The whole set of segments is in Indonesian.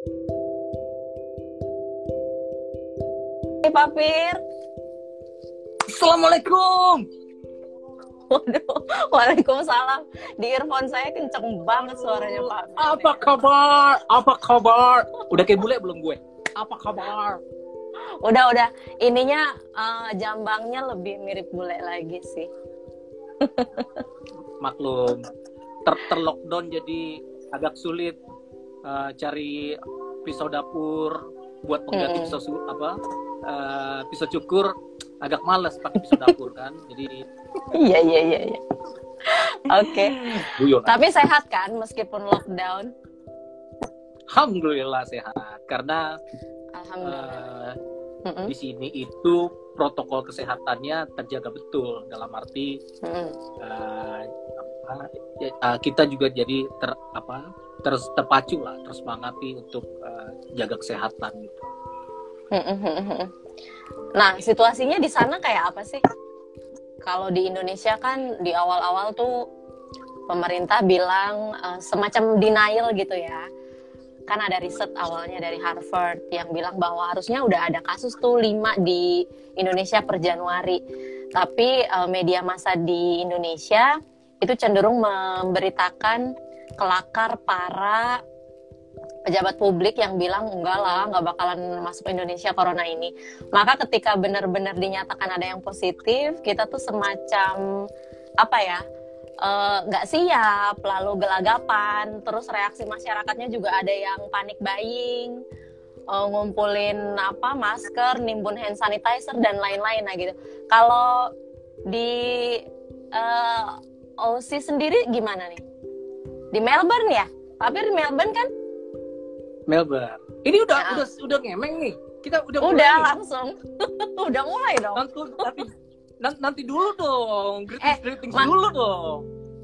Hai Pak Fir. Assalamualaikum. Waduh, waalaikumsalam. Di earphone saya kenceng banget suaranya Pak. Apa kabar? Apa kabar? Udah kayak bule belum gue? Apa kabar? Udah udah. Ininya eh, jambangnya lebih mirip bule lagi sih. Maklum. Ter terlockdown jadi agak sulit eh, cari pisau dapur buat pengganti Mm-mm. pisau su- apa? eh, pisau cukur agak males pakai pisau dapur kan. Jadi Iya iya iya. iya. Oke. Tapi sehat kan meskipun lockdown? Alhamdulillah sehat karena Alhamdulillah. eh, Mm-mm, di sini itu protokol kesehatannya terjaga betul dalam arti apa, ya, eh, kita juga jadi ter apa terus terpacu lah tersemangati untuk eh, jaga kesehatan gitu. Nah, situasinya di sana kayak apa sih? Kalau di Indonesia kan di awal-awal tuh pemerintah bilang eh, semacam denial gitu ya. Kan ada riset awalnya dari Harvard yang bilang bahwa harusnya udah ada kasus tuh 5 di Indonesia per Januari. Tapi eh, media massa di Indonesia itu cenderung memberitakan kelakar para pejabat publik yang bilang enggak lah nggak bakalan masuk Indonesia corona ini. Maka ketika benar-benar dinyatakan ada yang positif kita tuh semacam apa ya eh, nggak siap lalu gelagapan terus reaksi masyarakatnya juga ada yang panik buying eh, ngumpulin apa masker nimbun hand sanitizer dan lain-lain nah gitu. Kalau di eh, OC sendiri gimana nih di Melbourne ya tapi di Melbourne kan Melbourne. Ini udah Ya. udah udah ngemeng nih. Kita udah udah mulai nih. langsung udah mulai dong Nanti, nanti nan- nanti dulu dong. Greetings, Eh, greetings dulu dong.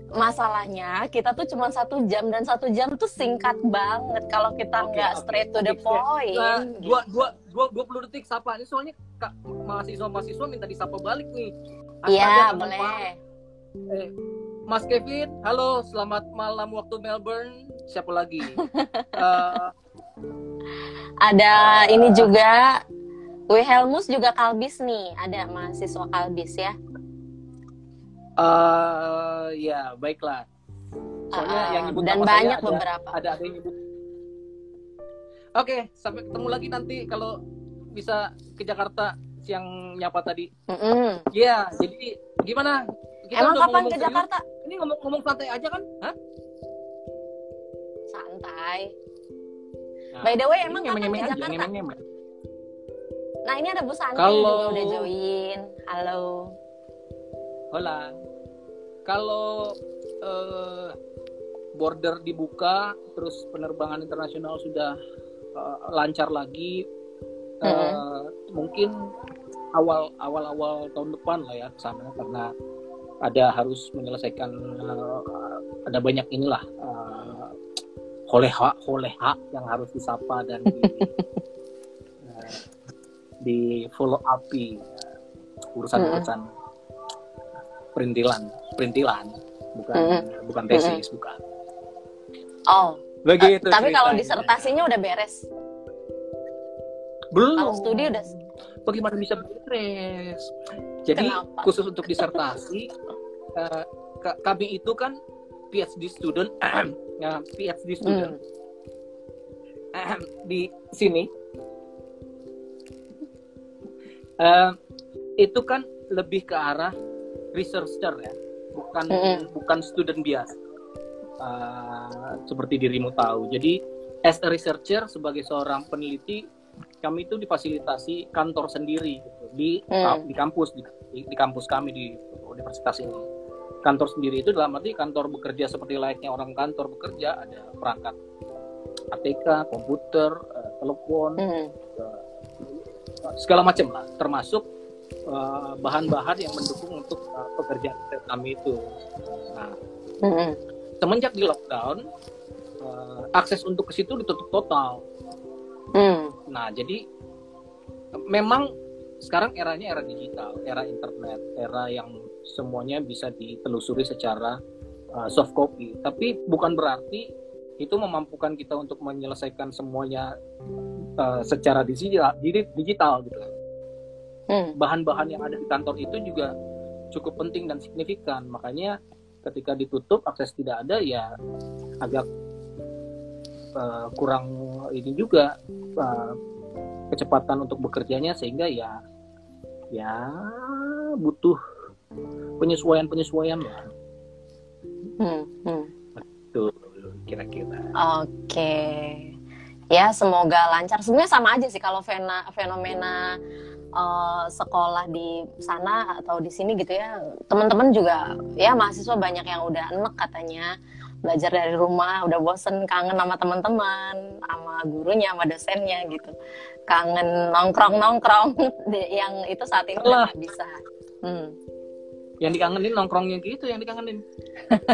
masalahnya kita tuh cuma satu jam dan satu jam tuh singkat banget kalau kita nggak oke, straight to the oke. point Nah, gitu. dua dua dua dua puluh detik sapa ini soalnya kak mahasiswa mahasiswa minta disapa balik nih. iya boleh Eh, Mas Kevin, halo, selamat malam waktu Melbourne. Siapa lagi? Eh, ada ini juga Wilhelmus juga kalbis nih ada mahasiswa kalbis ya eh, ya, baiklah. Soalnya Uh, yang nyebut dan banyak ada- beberapa Ada ada yang nyebut. Oke, sampai ketemu lagi nanti kalau bisa ke Jakarta siang nyapa tadi. Iya, jadi gimana? Kita emang kapan ke serius. Jakarta Ini ngomong-ngomong santai aja kan? Hah? santai Nah, by the way emang kapan ke aja, Jakarta ngemeng-ngemeng. nah ini ada Bu Santi Kalau- udah join halo Hola. Kalau eh, border dibuka, terus penerbangan internasional sudah eh, lancar lagi, eh, mungkin awal awal awal tahun depan lah ya ke sana karena ada harus menyelesaikan eh, ada banyak inilah eh, holeha holeha yang harus disapa dan di, eh, di follow upi urusan-urusan perintilan perintilan bukan Mm-mm. bukan tesis bukan. Oh begitu tapi kalau disertasinya udah beres? Belum. Kalau studi udah bagaimana bisa beres jadi Kenapa? khusus untuk disertasi ka- kami itu kan PhD student ya, PhD student Hmm. di sini Eh, itu kan lebih ke arah researcher ya bukan Mm-mm. bukan student biasa Eh, seperti dirimu tahu jadi as a researcher sebagai seorang peneliti kami itu difasilitasi kantor sendiri gitu, di Hmm. di kampus di, di, di kampus kami di universitas ini kantor sendiri itu dalam arti kantor bekerja seperti layaknya orang kantor bekerja ada perangkat ATK komputer eh, telepon Hmm. segala macam lah termasuk eh, bahan-bahan yang mendukung untuk pekerjaan kami itu nah Hmm. semenjak di lockdown akses untuk ke situ ditutup total Hmm. Nah, jadi memang sekarang eranya era digital, era internet, era yang semuanya bisa ditelusuri secara uh, soft copy. Tapi bukan berarti itu memampukan kita untuk menyelesaikan semuanya uh, secara digital, digital gitu. Hmm. Bahan-bahan yang ada di kantor itu juga cukup penting dan signifikan. Makanya ketika ditutup akses tidak ada ya agak uh, kurang ini juga uh, kecepatan untuk bekerjanya sehingga ya ya butuh penyesuaian-penyesuaian lah. Hmm, hmm. Betul kira-kira. Oke. Ya, semoga lancar. Sebenarnya sama aja sih kalau fenomena fenomena uh, sekolah di sana atau di sini gitu ya. Teman-teman juga ya mahasiswa banyak yang udah enek katanya belajar dari rumah, udah bosen, kangen sama teman-teman, sama gurunya, sama dosennya gitu. Kangen nongkrong-nongkrong yang itu saat ini nggak bisa. Hmm yang dikangenin nongkrongnya gitu yang dikangenin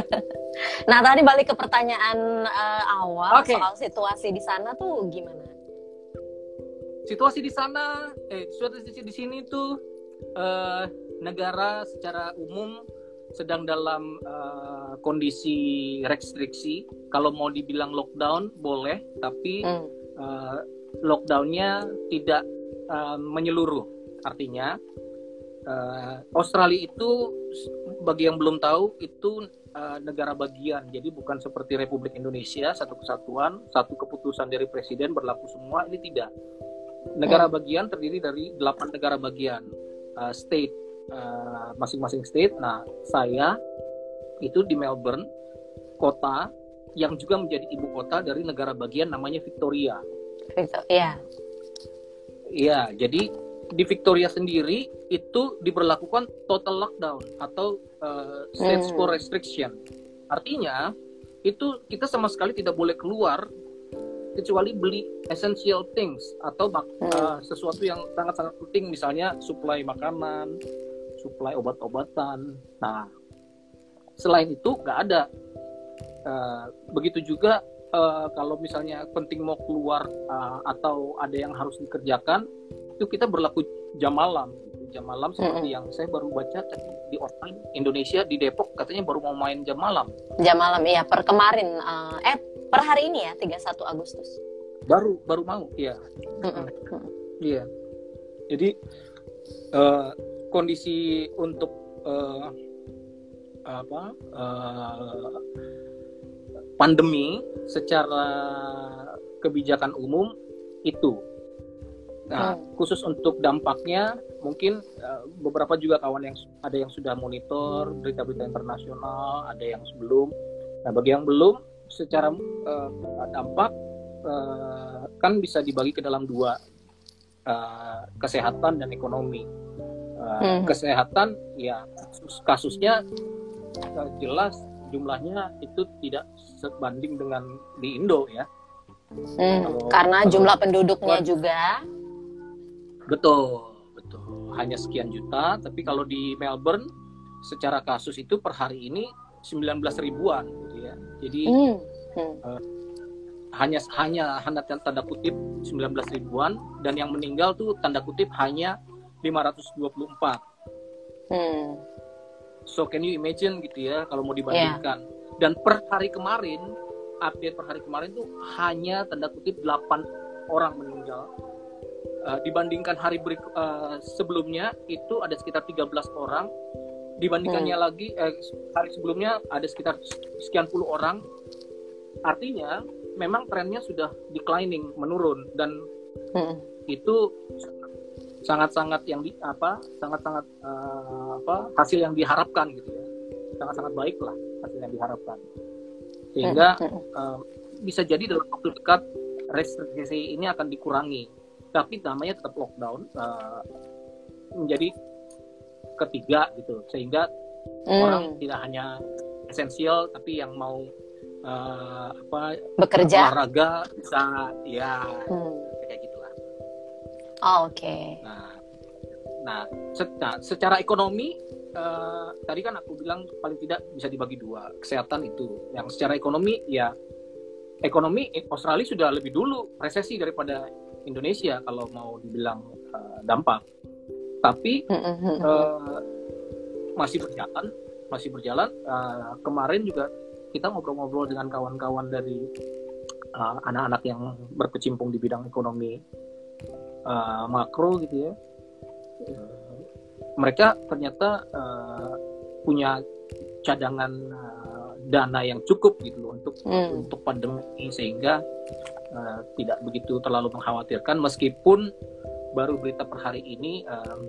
nah tadi balik ke pertanyaan uh, awal okay. soal situasi di sana tuh gimana situasi di sana eh situasi di sini tuh uh, negara secara umum sedang dalam uh, kondisi restriksi. Kalau mau dibilang lockdown boleh. Tapi hmm. uh, lockdownnya tidak uh, menyeluruh. Artinya uh, Australia itu bagi yang belum tahu itu uh, negara bagian. Jadi bukan seperti Republik Indonesia satu kesatuan satu keputusan dari presiden berlaku semua ini tidak. Negara hmm. bagian terdiri dari delapan negara bagian. Uh, state masing-masing uh, state nah saya itu di Melbourne kota yang juga menjadi ibu kota dari negara bagian namanya Victoria. Victoria. Iya, jadi di Victoria sendiri itu diberlakukan total lockdown atau uh, state hmm. restriction. Artinya itu kita sama sekali tidak boleh keluar kecuali beli essential things atau uh, sesuatu yang sangat-sangat penting misalnya suplai makanan, suplai obat-obatan. Nah, selain itu nggak ada. Uh, begitu juga uh, kalau misalnya penting mau keluar uh, atau ada yang harus dikerjakan itu kita berlaku jam malam gitu. jam malam seperti -hmm. yang saya baru baca tadi di online Indonesia di Depok katanya baru mau main jam malam jam malam iya per kemarin uh, eh per hari ini ya 31 Agustus baru baru mau iya iya jadi uh, kondisi untuk uh, apa uh, pandemi secara kebijakan umum itu Nah, hmm. khusus untuk dampaknya, mungkin uh, beberapa juga kawan yang ada yang sudah monitor berita-berita internasional, ada yang sebelum. Nah, bagi yang belum, secara uh, dampak uh, kan bisa dibagi ke dalam dua, uh, kesehatan dan ekonomi. Uh, hmm. Kesehatan, ya kasus kasusnya uh, jelas jumlahnya itu tidak sebanding dengan di Indo ya. Hmm, kalau, karena jumlah penduduknya juga Betul, betul. Hanya sekian juta, tapi kalau di Melbourne secara kasus itu per hari ini 19 ribuan gitu ya. Jadi hmm. Hmm. Uh, hanya hanya hanya tanda kutip 19 ribuan dan yang meninggal tuh tanda kutip hanya 524. Hmm. So can you imagine gitu ya kalau mau dibandingkan. Yeah. Dan per hari kemarin update per hari kemarin tuh hanya tanda kutip 8 orang meninggal uh, dibandingkan hari berik, uh, sebelumnya itu ada sekitar 13 orang dibandingkannya hmm. lagi eh, hari sebelumnya ada sekitar sekian puluh orang artinya memang trennya sudah declining menurun dan hmm. itu sangat-sangat yang di apa sangat-sangat uh, apa hasil yang diharapkan gitu ya. Sangat-sangat baik lah hasil yang diharapkan. Sehingga uh, bisa jadi dalam waktu dekat restriksi ini akan dikurangi. Tapi namanya tetap lockdown uh, menjadi ketiga gitu. Sehingga hmm. orang tidak hanya esensial tapi yang mau uh, apa bekerja. olahraga bisa ya. Hmm. Oh, oke okay. nah nah, nah secara ekonomi uh, tadi kan aku bilang paling tidak bisa dibagi dua kesehatan itu yang secara ekonomi ya ekonomi Australia sudah lebih dulu resesi daripada Indonesia kalau mau dibilang uh, dampak. Tapi uh, masih berjalan, masih berjalan. Uh, kemarin juga kita ngobrol-ngobrol dengan kawan-kawan dari uh, anak-anak yang berkecimpung di bidang ekonomi uh, makro gitu ya. Uh, mereka ternyata uh, punya cadangan uh, dana yang cukup gitu loh untuk Hmm. untuk pandemi sehingga uh, tidak begitu terlalu mengkhawatirkan. Meskipun baru berita per hari ini um,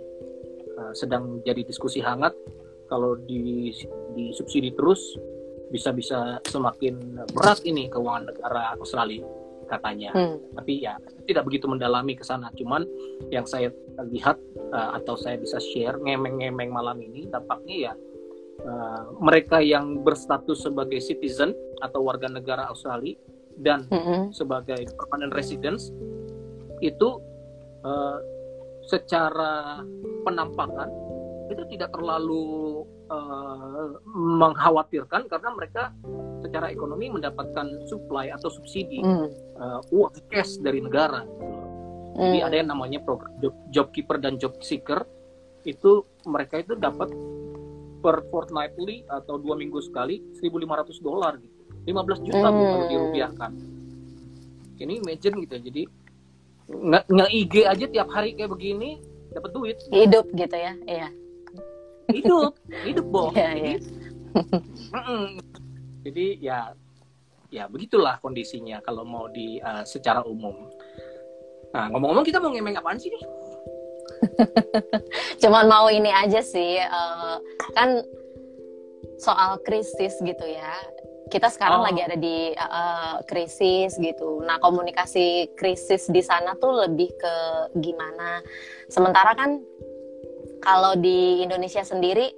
uh, sedang jadi diskusi hangat kalau di di subsidi terus bisa-bisa semakin berat ini keuangan negara Australia katanya Hmm. tapi ya tidak begitu mendalami ke sana cuman yang saya lihat uh, atau saya bisa share ngemeng-ngemeng malam ini dampaknya ya uh, mereka yang berstatus sebagai citizen atau warga negara Australia dan Mm-mm. sebagai permanent residence itu uh, secara penampakan itu tidak terlalu uh, mengkhawatirkan karena mereka secara ekonomi mendapatkan supply atau subsidi Hmm. uh, uang cash dari negara. Jadi Hmm. ada yang namanya program job, job keeper dan job seeker itu mereka itu dapat per fortnightly atau dua minggu sekali 1.500 dolar gitu. 15 juta Hmm. kalau dirupiahkan. Ini imagine gitu jadi nge, nge IG aja tiap hari kayak begini dapat duit hidup gitu ya iya hidup hidup boh Iya, jadi iya. mm-mm. jadi ya ya begitulah kondisinya kalau mau di uh, secara umum nah ngomong-ngomong kita mau ngemeng apaan sih nih cuman mau ini aja sih eh, kan soal krisis gitu ya kita sekarang Oh. lagi ada di eh, krisis gitu nah komunikasi krisis di sana tuh lebih ke gimana sementara kan kalau di Indonesia sendiri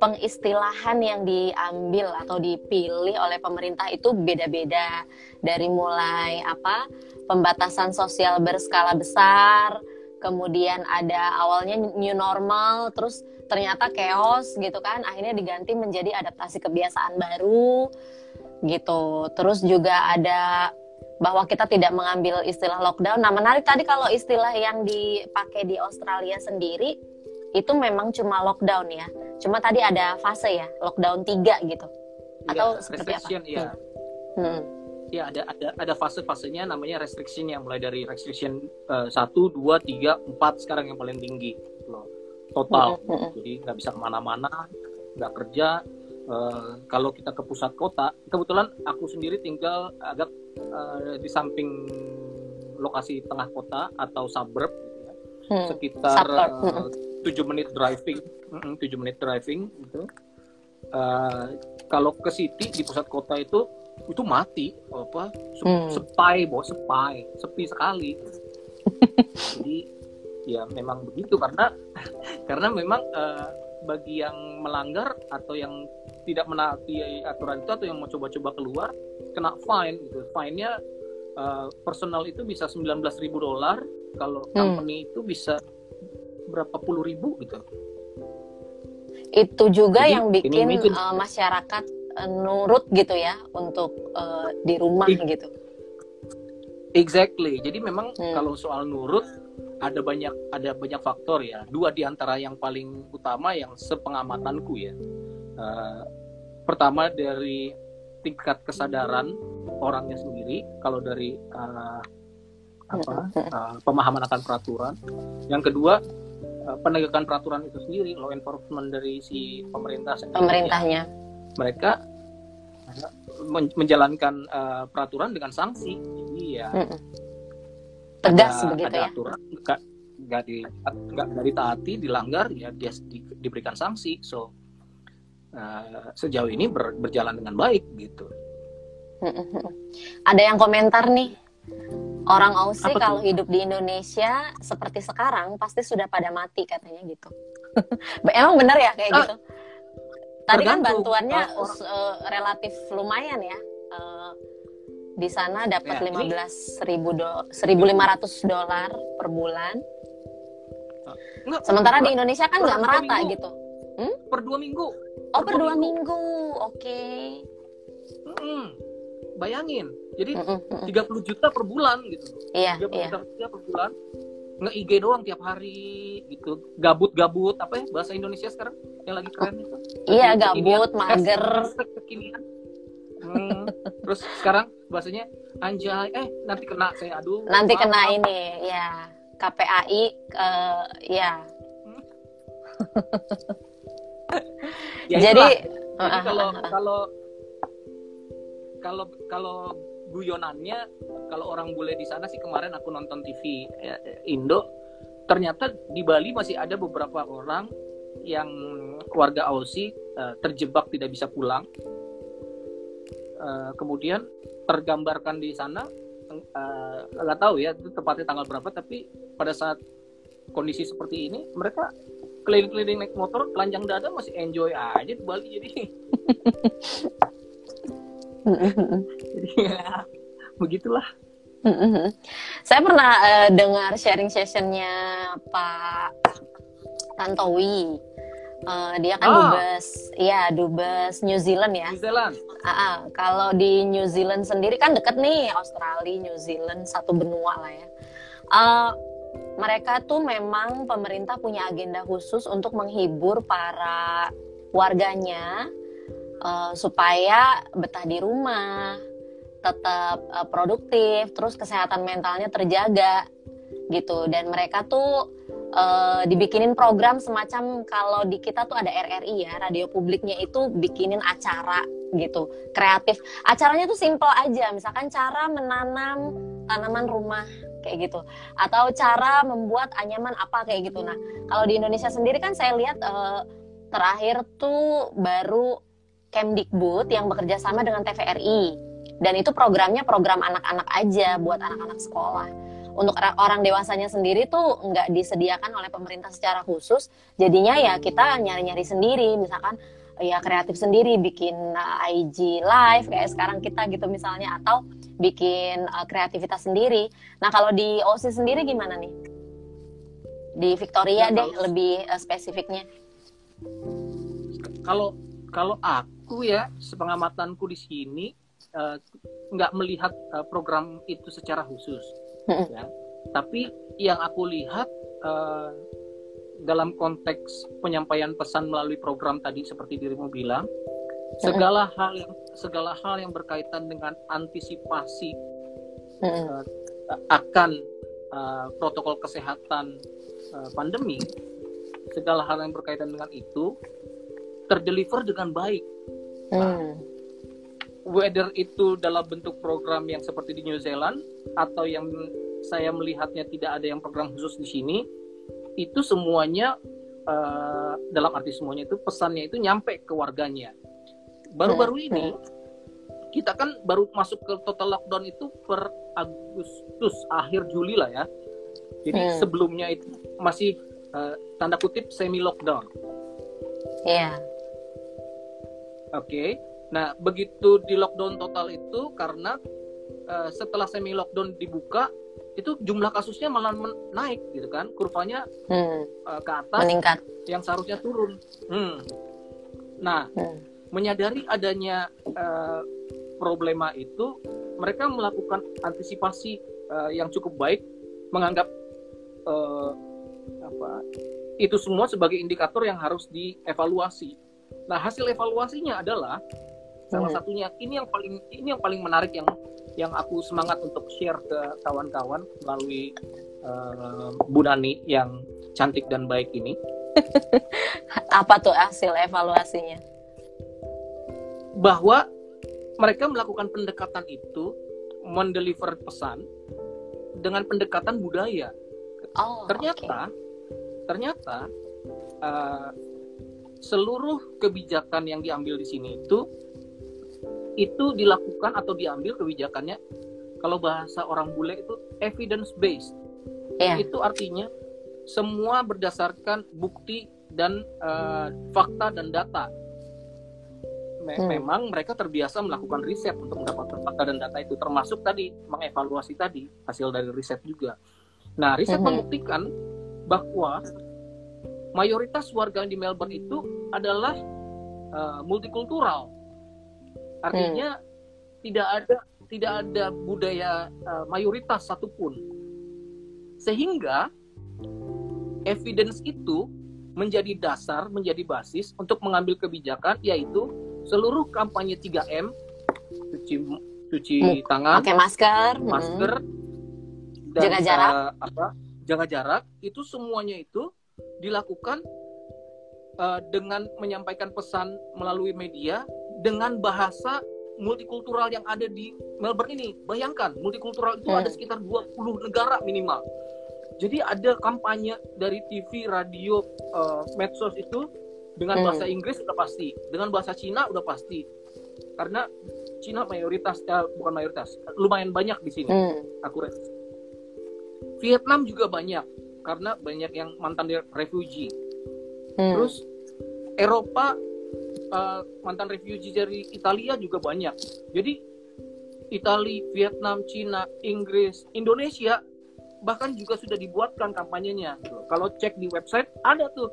pengistilahan yang diambil atau dipilih oleh pemerintah itu beda-beda. Dari mulai apa pembatasan sosial berskala besar kemudian ada awalnya new normal terus ternyata chaos gitu kan akhirnya diganti menjadi adaptasi kebiasaan baru gitu. Terus juga ada bahwa kita tidak mengambil istilah lockdown. Nah menarik tadi kalau istilah yang dipakai di Australia sendiri itu memang cuma lockdown ya cuma tadi ada fase ya lockdown 3 gitu Atau Ya, seperti apa? ya hmm. ya ada ada ada fase-fasenya namanya restriction yang mulai dari restriction eh, satu dua tiga empat sekarang yang paling tinggi loh total Mm, mm, mm. jadi nggak bisa ke mana-mana nggak kerja Eh, kalau kita ke pusat kota kebetulan aku sendiri tinggal agak eh, di samping lokasi tengah kota atau suburb gitu ya. Hmm. sekitar Suburb, eh. Tujuh menit driving. Tujuh menit driving gitu. Eh, kalau ke city di pusat kota itu itu mati. Apa se- Hmm. sepai bos sepai. Sepi sekali. Jadi ya memang begitu. Karena karena memang eh, bagi yang melanggar atau yang tidak menaati aturan itu atau yang mau coba-coba keluar kena fine gitu. Fine-nya eh, personal itu bisa 19.000 dolar. Kalau Hmm. company itu bisa berapa puluh ribu gitu itu juga Jadi, yang ini bikin eh, masyarakat eh, nurut gitu ya untuk eh, di rumah I- gitu Exactly. Jadi memang Hmm. kalau soal nurut ada banyak ada banyak faktor ya. Dua di antara yang paling utama yang sepengamatanku ya. Eh, pertama dari tingkat kesadaran orangnya sendiri. Kalau dari eh, apa eh, pemahaman akan peraturan. Yang kedua penegakan peraturan itu sendiri, law enforcement dari si pemerintah sendiri. pemerintahnya Mereka eh, men- menjalankan eh, peraturan dengan sanksi. Jadi ya Mm-mm. tegas ada, begitu ada ya aturan nggak nggak di nggak ditaati dilanggar ya dia di- diberikan sanksi so uh, sejauh ini ber- berjalan dengan baik gitu Mm-mm. ada yang komentar nih orang Aussie kalau hidup di Indonesia seperti sekarang pasti sudah pada mati katanya gitu. Emang benar ya kayak Ah, gitu? Tadi kan bantuannya orang- eh, relatif lumayan ya. Eh, di sana dapat Ya, ini- 15 ribu do 1.500 dolar per bulan. Nggak, sementara di per- Indonesia kan per nggak merata minggu. gitu. Per dua minggu. Oh per dua minggu. Oke. Mm-mm. Bayangin jadi mm-mm. 30 juta per bulan gitu iya 30 iya juta per bulan nge IG doang tiap hari gitu gabut-gabut apa ya bahasa Indonesia sekarang yang lagi keren itu iya Kekinian. gabut mager kekinian Hmm, terus sekarang bahasanya anjay, eh nanti kena saya aduh. Nanti maaf, kena maaf. ini ya KPAI eh, ya. Ya Jadi. Jadi Ah, kalau ah, ah. kalau kalau kalau guyonannya kalau orang bule di sana sih kemarin aku nonton TV ya, Indo ternyata di Bali masih ada beberapa orang yang warga Aussie eh, terjebak tidak bisa pulang. Eh, kemudian tergambarkan di sana eh, nggak tahu ya itu tepatnya tanggal berapa tapi pada saat kondisi seperti ini mereka keliling-keliling naik motor telanjang dada masih enjoy aja di Bali jadi jadi ya begitulah Saya pernah eh, dengar sharing sessionnya Pak Tantowi. Eh, dia kan Ah. dubes, ya dubes New Zealand ya. New Zealand Ah, ah. kalau di New Zealand sendiri kan deket nih Australia, New Zealand satu benua lah ya. Eh, mereka tuh memang pemerintah punya agenda khusus untuk menghibur para warganya eh, supaya betah di rumah, tetap eh, produktif, terus kesehatan mentalnya terjaga gitu. Dan mereka tuh eh, dibikinin program semacam kalau di kita tuh ada RRI ya, radio publiknya itu bikinin acara gitu, kreatif. Acaranya tuh simple aja, misalkan cara menanam tanaman rumah kayak gitu, atau cara membuat anyaman apa kayak gitu. Nah, kalau di Indonesia sendiri kan saya lihat eh, terakhir tuh baru Kemdikbud yang bekerja sama dengan TVRI dan itu programnya program anak-anak aja buat anak-anak sekolah. Untuk orang dewasanya sendiri tuh nggak disediakan oleh pemerintah secara khusus, jadinya ya kita nyari-nyari sendiri, misalkan ya kreatif sendiri, bikin uh, IG live kayak sekarang kita gitu misalnya, atau bikin uh, kreativitas sendiri. Nah kalau di OSI sendiri gimana nih? Di Victoria Ya, deh kalau- lebih uh, spesifiknya. kalau kalau aku ya sepengamatanku di sini eh, nggak melihat eh, program itu secara khusus ya tapi yang aku lihat eh, dalam konteks penyampaian pesan melalui program tadi seperti dirimu bilang segala hal yang segala hal yang berkaitan dengan antisipasi Mm-mm. akan uh, protokol kesehatan uh, pandemi, segala hal yang berkaitan dengan itu terdeliver dengan baik. Hmm. Whether itu dalam bentuk program yang seperti di New Zealand atau yang saya melihatnya tidak ada yang program khusus di sini, itu semuanya uh, dalam arti semuanya itu pesannya itu nyampe ke warganya. Baru-baru ini kita kan baru masuk ke total lockdown itu per Agustus akhir Juli lah ya. Jadi Hmm. sebelumnya itu masih eh, tanda kutip semi lockdown. Iya. Oke. Nah, begitu di lockdown total itu karena eh, setelah semi lockdown dibuka itu jumlah kasusnya malah naik gitu kan. Kurvanya Hmm. eh, ke atas Meningkat. yang seharusnya turun. Hmm. Nah, Hmm. menyadari adanya eh, problema itu, mereka melakukan antisipasi eh, yang cukup baik, menganggap eh, apa itu semua sebagai indikator yang harus dievaluasi. Nah, hasil evaluasinya adalah salah Hmm. satunya ini yang paling ini yang paling menarik yang yang aku semangat untuk share ke kawan-kawan melalui eh, Bu Nani yang cantik dan baik ini. Apa tuh hasil evaluasinya? bahwa mereka melakukan pendekatan itu mendeliver pesan dengan pendekatan budaya. Oh, Ternyata, ternyata uh, seluruh kebijakan yang diambil di sini itu itu dilakukan atau diambil kebijakannya kalau bahasa orang bule itu evidence based. Iya. Itu artinya semua berdasarkan bukti dan uh, fakta dan data. Me- Hmm. Memang mereka terbiasa melakukan riset untuk mendapatkan fakta dan data itu, termasuk tadi mengevaluasi tadi hasil dari riset juga. Nah, riset Mhm. membuktikan bahwa mayoritas warga di Melbourne itu adalah uh, multikultural. Artinya tidak ada tidak ada budaya uh, mayoritas satupun. Sehingga evidence itu menjadi dasar, menjadi basis untuk mengambil kebijakan yaitu seluruh kampanye 3M cuci cuci Muk- tangan, pakai masker, masker, dan Jaga jarak. eh, apa? Jaga jarak itu semuanya itu dilakukan eh, dengan menyampaikan pesan melalui media dengan bahasa multikultural yang ada di Melbourne ini. Bayangkan, multikultural itu Hmm. ada sekitar 20 negara minimal. Jadi ada kampanye dari TV, radio, eh, medsos itu dengan Hmm. bahasa Inggris udah pasti, dengan bahasa Cina udah pasti. Karena Cina mayoritas, eh, bukan mayoritas, lumayan banyak di sini Mm. aku re- Vietnam juga banyak karena banyak yang mantan refugee. Mm. Terus Eropa eh, mantan refugee dari Italia juga banyak. Jadi Italia, Vietnam, Cina, Inggris, Indonesia bahkan juga sudah dibuatkan kampanyenya. Kalau cek di website ada tuh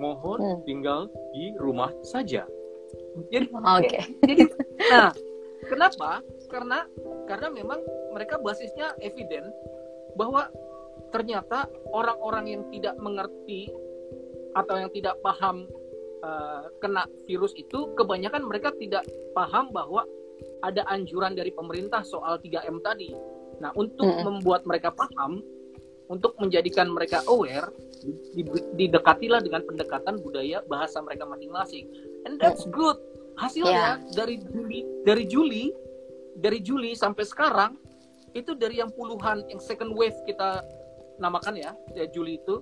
mohon Hmm. tinggal di rumah saja. Jadi Oke. jadi nah kenapa karena karena memang mereka basisnya eviden bahwa ternyata orang-orang yang tidak mengerti atau yang tidak paham eh, kena virus itu kebanyakan mereka tidak paham bahwa ada anjuran dari pemerintah soal 3M tadi. Nah, untuk Mm-mm. membuat mereka paham, untuk menjadikan mereka aware, di- didekatilah dengan pendekatan budaya bahasa mereka masing-masing. And that's good. Hasilnya dari Juli dari Juli dari Juli sampai sekarang itu dari yang puluhan yang second wave kita namakan ya, ya Juli itu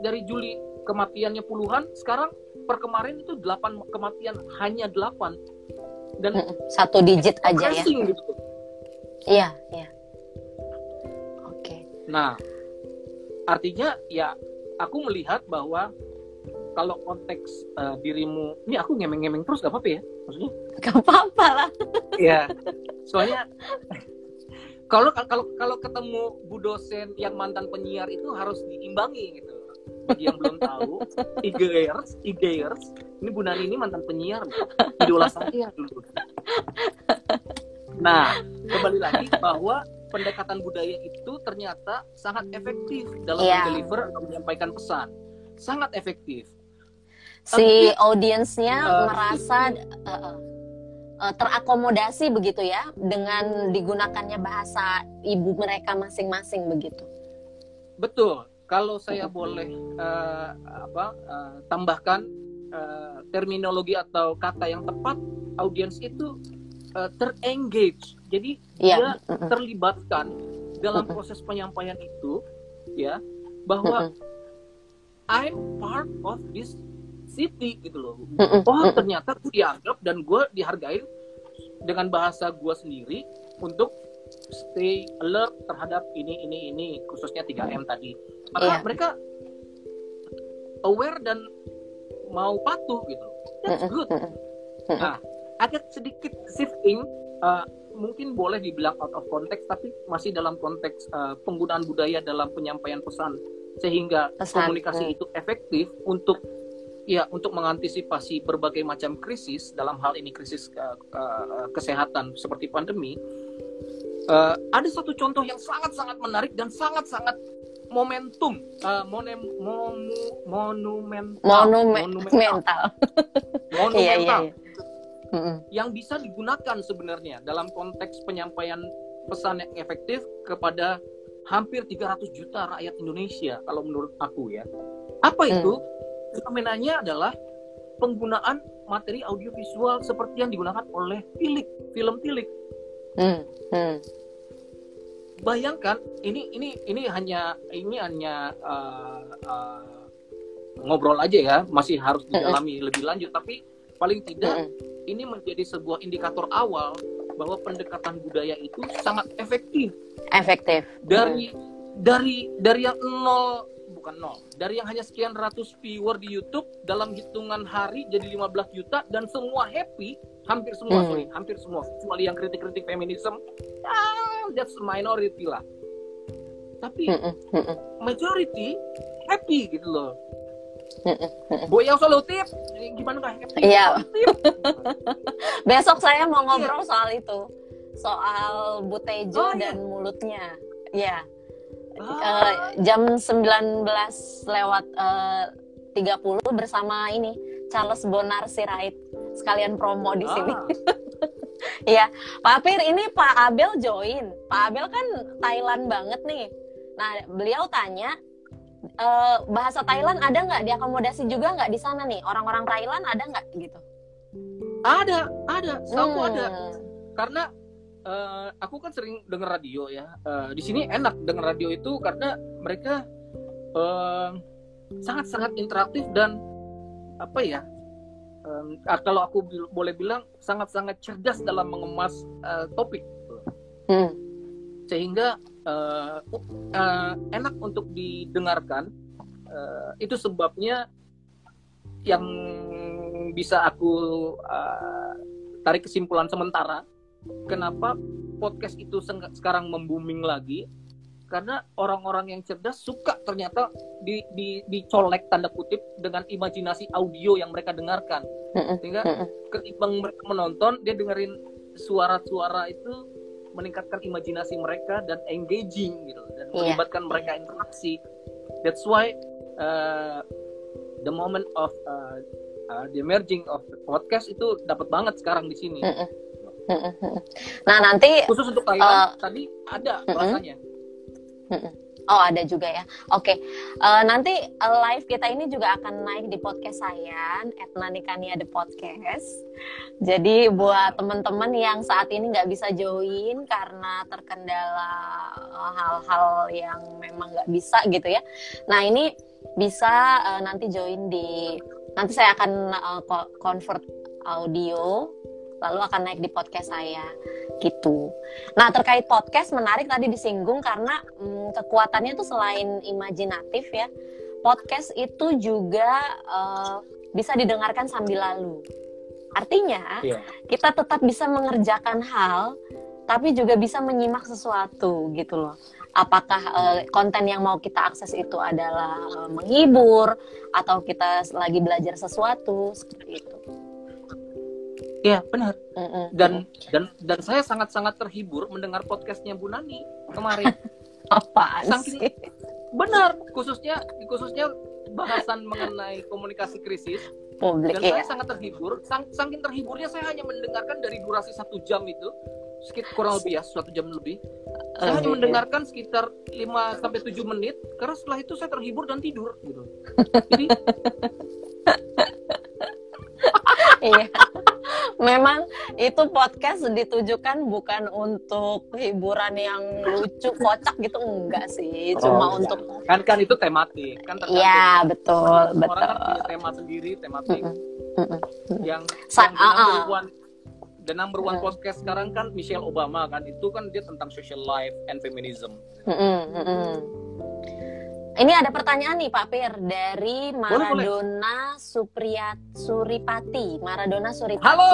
dari Juli kematiannya puluhan, sekarang per kemarin itu 8 kematian hanya 8 dan. Satu digit aja ya. gitu. Iya, iya. Oke. Nah, artinya ya aku melihat bahwa kalau konteks eh, dirimu, ini aku ngemeng-ngemeng terus gak apa-apa ya? Maksudnya? Gak apa-apa lah. Iya. Soalnya kalau kalau kalau ketemu bu dosen yang mantan penyiar itu harus diimbangi gitu. Bagi yang belum tahu, IGers, IGers, ini Bu Nani ini mantan penyiar, idola saya dulu. Nah, kembali lagi bahwa pendekatan budaya itu ternyata sangat efektif dalam Iya. deliver atau menyampaikan pesan. Sangat efektif. Si audiensnya Eh, merasa eh, eh, terakomodasi begitu ya dengan digunakannya bahasa ibu mereka masing-masing begitu. Betul. Kalau saya boleh eh, apa eh, tambahkan eh, terminologi atau kata yang tepat, audiens itu eh, terengage. Jadi dia Iya. Mm-mm. terlibatkan dalam proses penyampaian itu, ya, bahwa. I'm part of this city gitu loh. Mm-mm. Oh Mm-mm. ternyata gue dianggap dan gue dihargain dengan bahasa gue sendiri untuk stay alert terhadap ini ini ini khususnya 3M tadi. Maka Iya. mereka aware dan mau patuh gitu. That's good. Nah, agak sedikit shifting uh, mungkin boleh dibilang out of context tapi masih dalam konteks uh, penggunaan budaya dalam penyampaian pesan sehingga Pesan, komunikasi hmm. itu efektif untuk ya untuk mengantisipasi berbagai macam krisis dalam hal ini krisis uh, uh, kesehatan seperti pandemi Uh, ada satu contoh yang sangat-sangat menarik dan sangat-sangat momentum uh, monem, momu, monumental Monumen- monumental mental. monumental Iya, iya, iya. Yang bisa digunakan sebenarnya dalam konteks penyampaian pesan yang efektif kepada hampir 300 juta rakyat Indonesia kalau menurut aku ya. Apa Hmm. Fenomenanya adalah penggunaan materi audiovisual seperti yang digunakan oleh Tilik, film Tilik. Mm, mm. Bayangkan ini ini ini hanya ini hanya uh, uh, ngobrol aja ya, masih harus didalami lebih lanjut tapi paling tidak Mm-mm. ini menjadi sebuah indikator awal bahwa pendekatan budaya itu sangat efektif Efektif. dari dari dari yang nol bukan nol dari yang hanya sekian ratus viewer di YouTube dalam hitungan hari jadi 15 juta dan semua happy hampir semua Hmm. sorry hampir semua kecuali yang kritik-kritik feminisme ah, that's minority lah tapi Mm-mm. Mm-mm. majority happy gitu loh Mm-mm. Mm-mm. Bu yang solutif gimana nggak happy Iya. Besok saya mau ngobrol soal itu, soal Oh, butejo iya. dan mulutnya. Ya, Ah. jam 19 lewat eh, 30 bersama ini Charles Bonar Sirait. sekalian promo di sini. Ah, Iya, Pak Apir ini Pak Abel join. Pak Abel kan Thailand banget nih. Nah, beliau tanya eh, bahasa Thailand ada nggak diakomodasi juga nggak di sana nih? Orang-orang Thailand ada nggak gitu? ada, ada, setahu Hmm. ada. Karena eh, aku kan sering denger radio ya. Eh, di sini enak denger radio itu karena mereka eh, sangat-sangat interaktif dan apa ya? ah, kalau aku bil- boleh bilang sangat-sangat cerdas dalam mengemas eh, topik. Hmm. sehingga eh, eh, enak untuk didengarkan. Eh, itu sebabnya yang bisa aku eh, tarik kesimpulan sementara kenapa podcast itu sekarang membooming lagi? Karena orang-orang yang cerdas suka ternyata di, di, dicolek tanda kutip dengan imajinasi audio yang mereka dengarkan. Sehingga ketimbang mereka menonton dia dengerin suara-suara itu meningkatkan imajinasi mereka dan engaging gitu dan Iya. melibatkan mereka interaksi. That's why uh, the moment of uh, uh, the emerging of the podcast itu dapat banget sekarang di sini. Nah nanti khusus untuk Thailand Uh, tadi ada bahasanya Oh ada juga ya. Oke, Eh, nanti eh, live kita ini juga akan naik di podcast saya, Etna Nikania The Podcast. Jadi buat teman-teman yang saat ini nggak bisa join karena terkendala hal-hal yang memang nggak bisa gitu ya. Nah ini bisa eh, nanti join di nanti saya akan ko- convert audio lalu akan naik di podcast saya gitu. Nah terkait podcast menarik tadi disinggung karena mm, kekuatannya tuh selain imajinatif ya, podcast itu juga eh, bisa didengarkan sambil lalu. Artinya Iya. kita tetap bisa mengerjakan hal, tapi juga bisa menyimak sesuatu gitu loh. Apakah eh, konten yang mau kita akses itu adalah eh, menghibur atau kita lagi belajar sesuatu seperti itu. Iya benar dan dan dan saya sangat-sangat terhibur mendengar podcastnya Bu Nani kemarin apaan Saking- sih? benar khususnya khususnya bahasan mengenai komunikasi krisis Publik dan ya. saya sangat terhibur sang, saking terhiburnya saya hanya mendengarkan dari durasi satu jam itu sekitar kurang lebih ya satu jam lebih saya hanya Lebih, ya. mendengarkan sekitar 5 sampai 7 menit karena setelah itu saya terhibur dan tidur gitu jadi Iya. Memang itu podcast ditujukan bukan untuk hiburan yang lucu, kocak gitu enggak sih. Cuma Oh, untuk kan kan itu tematik kan. Iya, betul, orang, betul. orang kan punya tema sendiri tematik Mm-mm, mm-mm. yang, Sa- yang the number ah. one the number one Mm. podcast sekarang kan Michelle Obama kan itu kan dia tentang social life and feminism Mm-mm, mm-mm. Ini ada pertanyaan nih Pak Pir dari boleh. Maradona Supriyat Suripati. Maradona Suripati. halo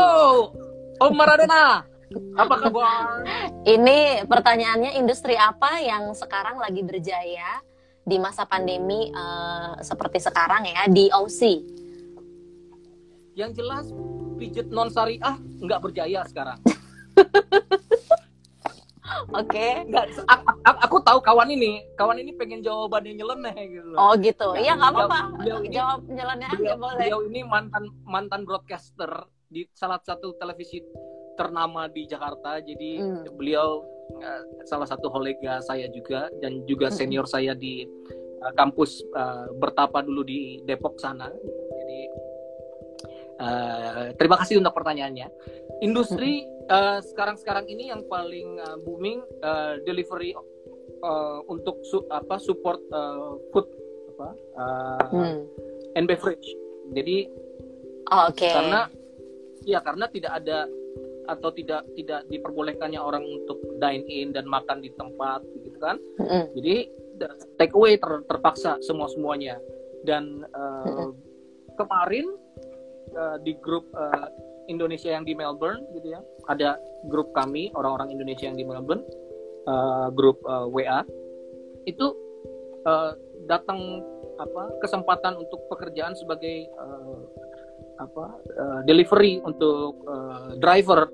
Om Maradona apa kabar Ini pertanyaannya industri apa yang sekarang lagi berjaya di masa pandemi eh, seperti sekarang ya di OC? yang jelas pijet non syariah nggak berjaya sekarang Oke. a- aku tahu kawan ini kawan ini pengen jawabannya nyeleneh gitu Oh gitu. Ya, Iya nggak apa-apa. Jawab jalannya aja boleh. beliau ini mantan mantan broadcaster di salah satu televisi ternama di Jakarta jadi Hmm. beliau eh, salah satu kolega saya juga dan juga Hmm. senior saya di eh, kampus eh, bertapa dulu di Depok sana jadi eh, terima kasih untuk pertanyaannya industri eh, sekarang-sekarang ini yang paling eh, booming eh, delivery eh, untuk su- apa support eh, food apa eh, Hmm. and beverage. Jadi Oh, Oke. karena ya karena tidak ada atau tidak tidak diperbolehkannya orang untuk dine in dan makan di tempat gitu kan. Mm-mm. Jadi take away ter- terpaksa semua semuanya. Dan uh, Mm-mm. kemarin uh, di grup uh, Indonesia yang di Melbourne gitu ya, ada grup kami orang-orang Indonesia yang di Melbourne, uh, grup uh, WA itu uh, datang apa kesempatan untuk pekerjaan sebagai uh, apa uh, delivery untuk uh, driver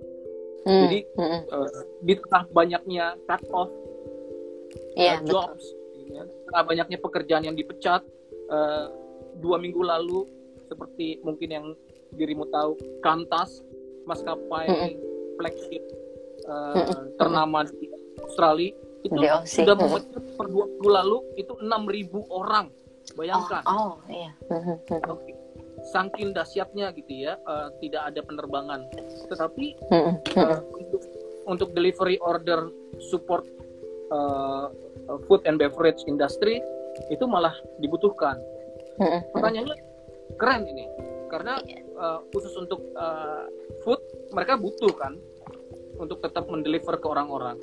Hmm. Jadi, Mm-mm. uh, di tengah banyaknya cut off Iya, uh, jobs, ya, di tengah banyaknya pekerjaan yang dipecat uh, dua minggu lalu seperti mungkin yang dirimu tahu Qantas maskapai Mm-mm. flagship uh, Mm-mm. ternama di Australia itu Di Aussie. sudah memecah per dua minggu lalu itu 6.000 orang bayangkan Oh, oh iya. Mhm, mhm. Oke. saking dahsyatnya gitu ya uh, tidak ada penerbangan tetapi uh, untuk untuk delivery order support uh, food and beverage industry itu malah dibutuhkan pertanyaannya keren ini karena Iya. Uh, khusus untuk uh, food mereka butuh kan untuk tetap mendeliver ke orang-orang.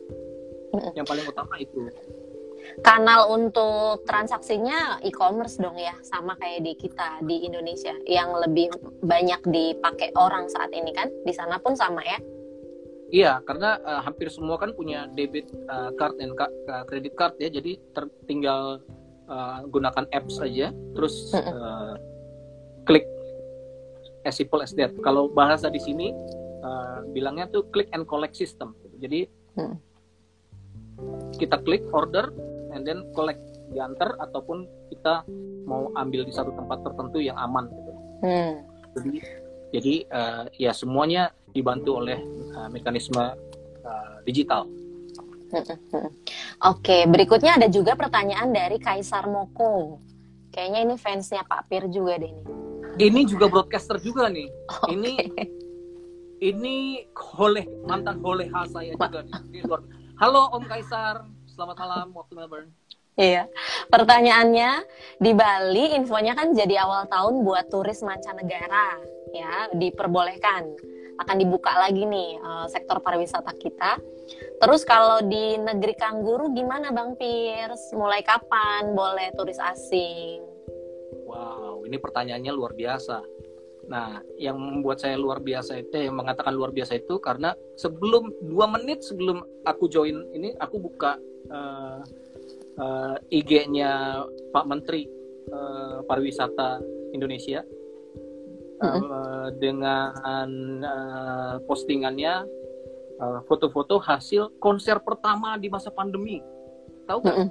Yang paling utama itu. Kanal untuk transaksinya e-commerce dong ya, sama kayak di kita di Indonesia. Yang lebih banyak dipakai orang saat ini kan. Di sana pun sama ya. iya karena uh, hampir semua kan punya debit uh, card dan credit card ya. Jadi ter- tinggal uh, gunakan apps aja. Terus uh, klik as simple as that kalau bahasa di sini uh, bilangnya tuh click and collect system jadi Mm. kita klik order and then collect diantar ataupun kita mau ambil di satu tempat tertentu yang aman gitu. Hmm. Jadi jadi eh, ya semuanya dibantu oleh eh, mekanisme eh, digital. Mm-mm. Oke, berikutnya ada juga pertanyaan dari Kaisar Moko. Kayaknya ini fansnya Pak Pir juga deh ini. Ini juga broadcaster juga nih. Oke. Ini ini holeh mantan holeha saya juga nih. Halo Om Kaisar, selamat malam waktu Melbourne. Iya. Pertanyaannya di Bali infonya kan jadi awal tahun buat turis mancanegara ya diperbolehkan akan dibuka lagi nih eh, sektor pariwisata kita. Terus kalau di negeri Kangguru gimana Bang Piers? Mulai kapan boleh turis asing? Wow, ini pertanyaannya luar biasa. Nah, yang membuat saya luar biasa itu, yang mengatakan luar biasa itu karena sebelum dua menit sebelum aku join ini, aku buka eh, eh, IG-nya Pak Menteri eh, Pariwisata Indonesia eh, dengan eh, postingannya foto-foto hasil konser pertama di masa pandemi. Tahu nggak? Mm-mm.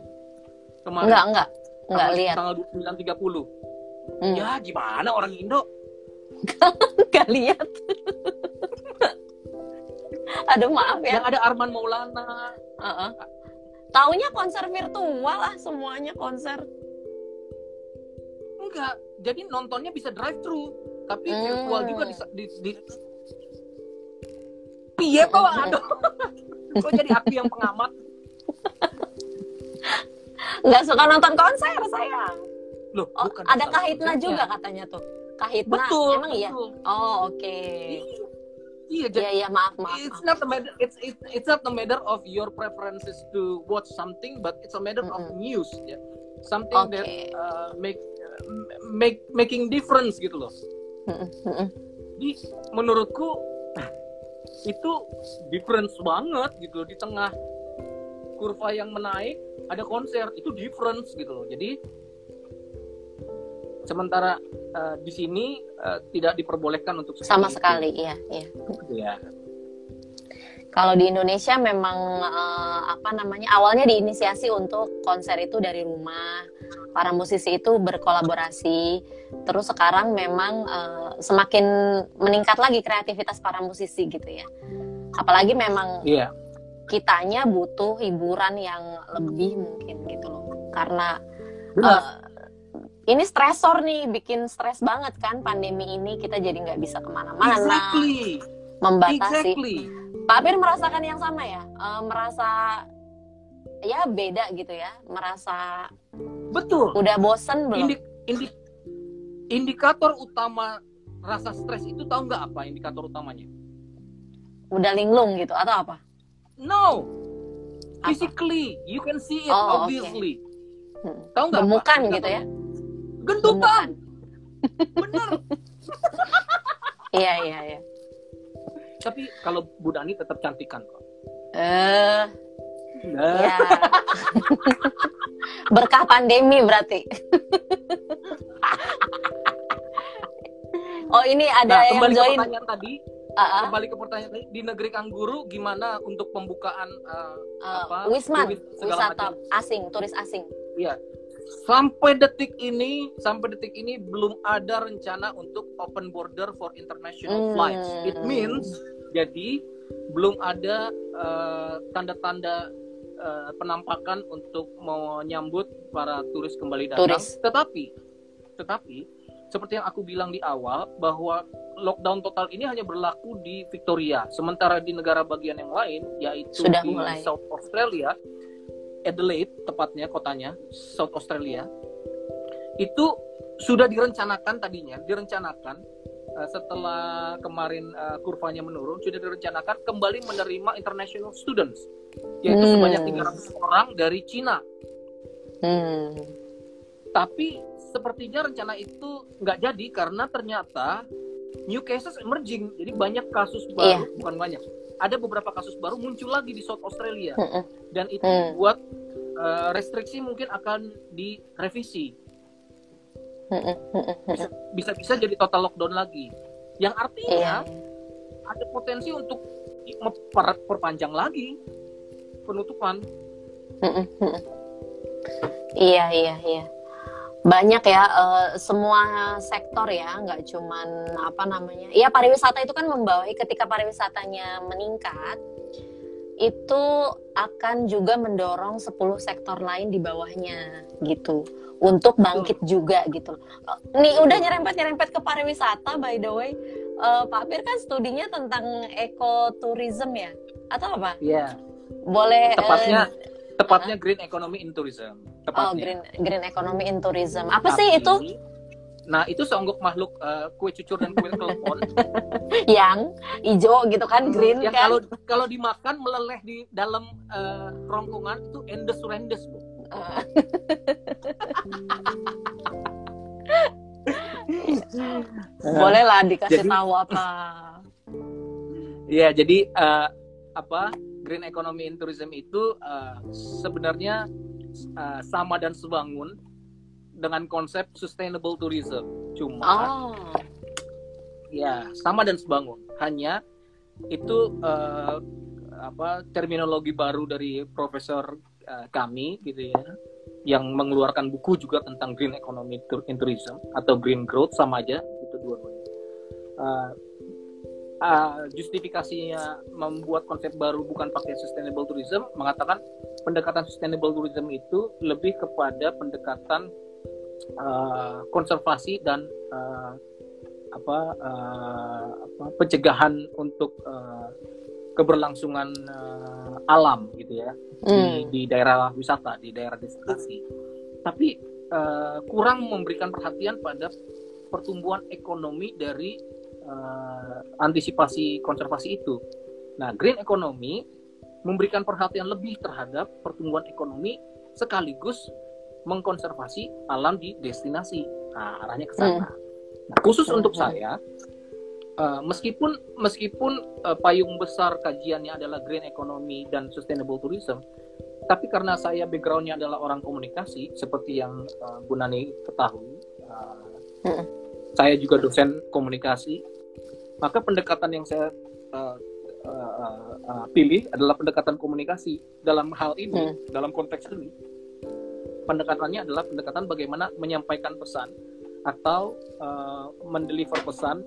Kemarin Enggak, enggak. Enggak lihat. tanggal 29.30. Hmm. Ya gimana orang Indo? Enggak lihat. Aduh maaf ya. Yang ada Arman Maulana. Heeh. Taunya konser virtual lah semuanya konser. Enggak. Jadi nontonnya bisa drive thru, tapi Hmm. virtual juga di di, di... Piye toh aduh. Kok jadi aku yang pengamat? Nggak suka nonton konser saya. Loh, Oh, bukan ada kahitna juga katanya tuh. Kahitna, Betul. emang iya? Oh oke. Iya, jadi Iya iya maaf maaf. it's not a matter it's it's it's not a matter of your preferences to watch something but it's a matter of Mm-mm. news ya something that Oke. uh, make uh, make making difference gitu loh. Jadi menurutku itu difference banget gitu loh. di tengah kurva yang menaik ada konser itu difference gitu loh. Jadi sementara eh, di sini eh, tidak diperbolehkan untuk Sama itu. sekali iya iya. Ya. Kalau di Indonesia memang eh, apa namanya awalnya diinisiasi untuk konser itu dari rumah, para musisi itu berkolaborasi. Terus sekarang memang eh, semakin meningkat lagi kreativitas para musisi gitu ya. Apalagi memang Iya. kitanya butuh hiburan yang lebih mungkin gitu loh. Karena Benar. Ini stresor nih, bikin stres banget kan pandemi ini kita jadi nggak bisa ke mana-mana, exactly. membatasi. Exactly. Pak Pir merasakan yang sama ya? Eh, merasa ya beda gitu ya? Merasa Betul. udah bosen belum? Indi- indi- indikator utama rasa stres itu tahu nggak apa indikator utamanya? Udah linglung gitu atau apa? No. Apa? Physically, you can see it Oh, obviously. Hmm. Tahu nggak? apa Gemukan indikator? gitu ya? Gendutan. Bener. Iya iya iya. Tapi kalau Bu Dani tetap cantikan kok. Eh Nah, ya. Berkah pandemi berarti. oh ini ada Nah, yang kembali ke join. pertanyaan tadi, ah, kembali ke pertanyaan tadi, di negeri Kangguru gimana untuk pembukaan uh, ah, apa, Wisman, wisata macam. asing, turis asing. Iya. Sampai detik ini sampai detik ini belum ada rencana untuk open border for international Hmm. flights. It means jadi belum ada eh, tanda-tanda eh, penampakan untuk menyambut para turis kembali datang. Turis. Tetapi tetapi seperti yang aku bilang di awal bahwa lockdown total ini hanya berlaku di Victoria, sementara di negara bagian yang lain yaitu Sudah di mulai. South Australia, Adelaide tepatnya kotanya South Australia itu sudah direncanakan tadinya direncanakan eh, setelah kemarin eh, kurvanya menurun sudah direncanakan kembali menerima international students yaitu Hmm. sebanyak 300 orang dari Cina Hmm. tapi sepertinya rencana itu nggak jadi karena ternyata new cases emerging jadi banyak kasus baru Iya. bukan banyak ada beberapa kasus baru muncul lagi di South Australia dan itu membuat eh, restriksi mungkin akan direvisi Mm-mm. Mm-mm. bisa bisa jadi total lockdown lagi yang Iya. artinya ada potensi untuk memper- perpanjang lagi penutupan. Iya iya iya. Banyak ya eh, semua sektor ya, nggak cuman apa namanya. Iya pariwisata itu kan membawahi ketika pariwisatanya meningkat itu akan juga mendorong 10 sektor lain di bawahnya gitu untuk bangkit juga gitu. Eh, Nih udah nyerempet-nyerempet ke pariwisata by the way. Eh, Pak Pir kan studinya tentang ekoturism ya atau apa? ya Boleh eh, tepatnya tepatnya green economy in tourism Oh, tepatnya green green economy in tourism. Apa Tapi- sih itu nah itu seonggok makhluk eh, kue cucur dan kue telepon yang hijau gitu kan, green yang kan? kalau kalau dimakan meleleh di dalam eh, rongkongan itu endes rendes bu Eh, Boleh lah dikasih Jadi- tahu apa. Iya, jadi eh, apa green economy in tourism itu eh, sebenarnya eh, sama dan sebangun dengan konsep sustainable tourism. Cuma Oh, ya sama dan sebangun. Hanya itu eh, apa terminologi baru dari profesor eh, kami gitu ya yang mengeluarkan buku juga tentang green economy in tourism atau green growth sama aja itu dua-duanya. Eh, uh, justifikasinya membuat konsep baru bukan pakai sustainable tourism mengatakan pendekatan sustainable tourism itu lebih kepada pendekatan uh, konservasi dan uh, apa, uh, apa pencegahan untuk uh, keberlangsungan uh, alam gitu ya di, hmm. di daerah wisata di daerah destinasi tapi uh, kurang memberikan perhatian pada pertumbuhan ekonomi dari uh, antisipasi konservasi itu. Nah, green economy memberikan perhatian lebih terhadap pertumbuhan ekonomi sekaligus mengkonservasi alam di destinasi. Nah, arahnya ke sana. Nah, khusus untuk Hmm. saya, uh, meskipun meskipun uh, payung besar kajiannya adalah green economy dan sustainable tourism, tapi karena saya backgroundnya adalah orang komunikasi, seperti yang uh, Bu Nani ketahui, uh, Hmm. saya juga dosen komunikasi, maka pendekatan yang saya uh, uh, uh, pilih adalah pendekatan komunikasi dalam hal ini, dalam konteks ini, pendekatannya adalah pendekatan bagaimana menyampaikan pesan atau uh, mendeliver pesan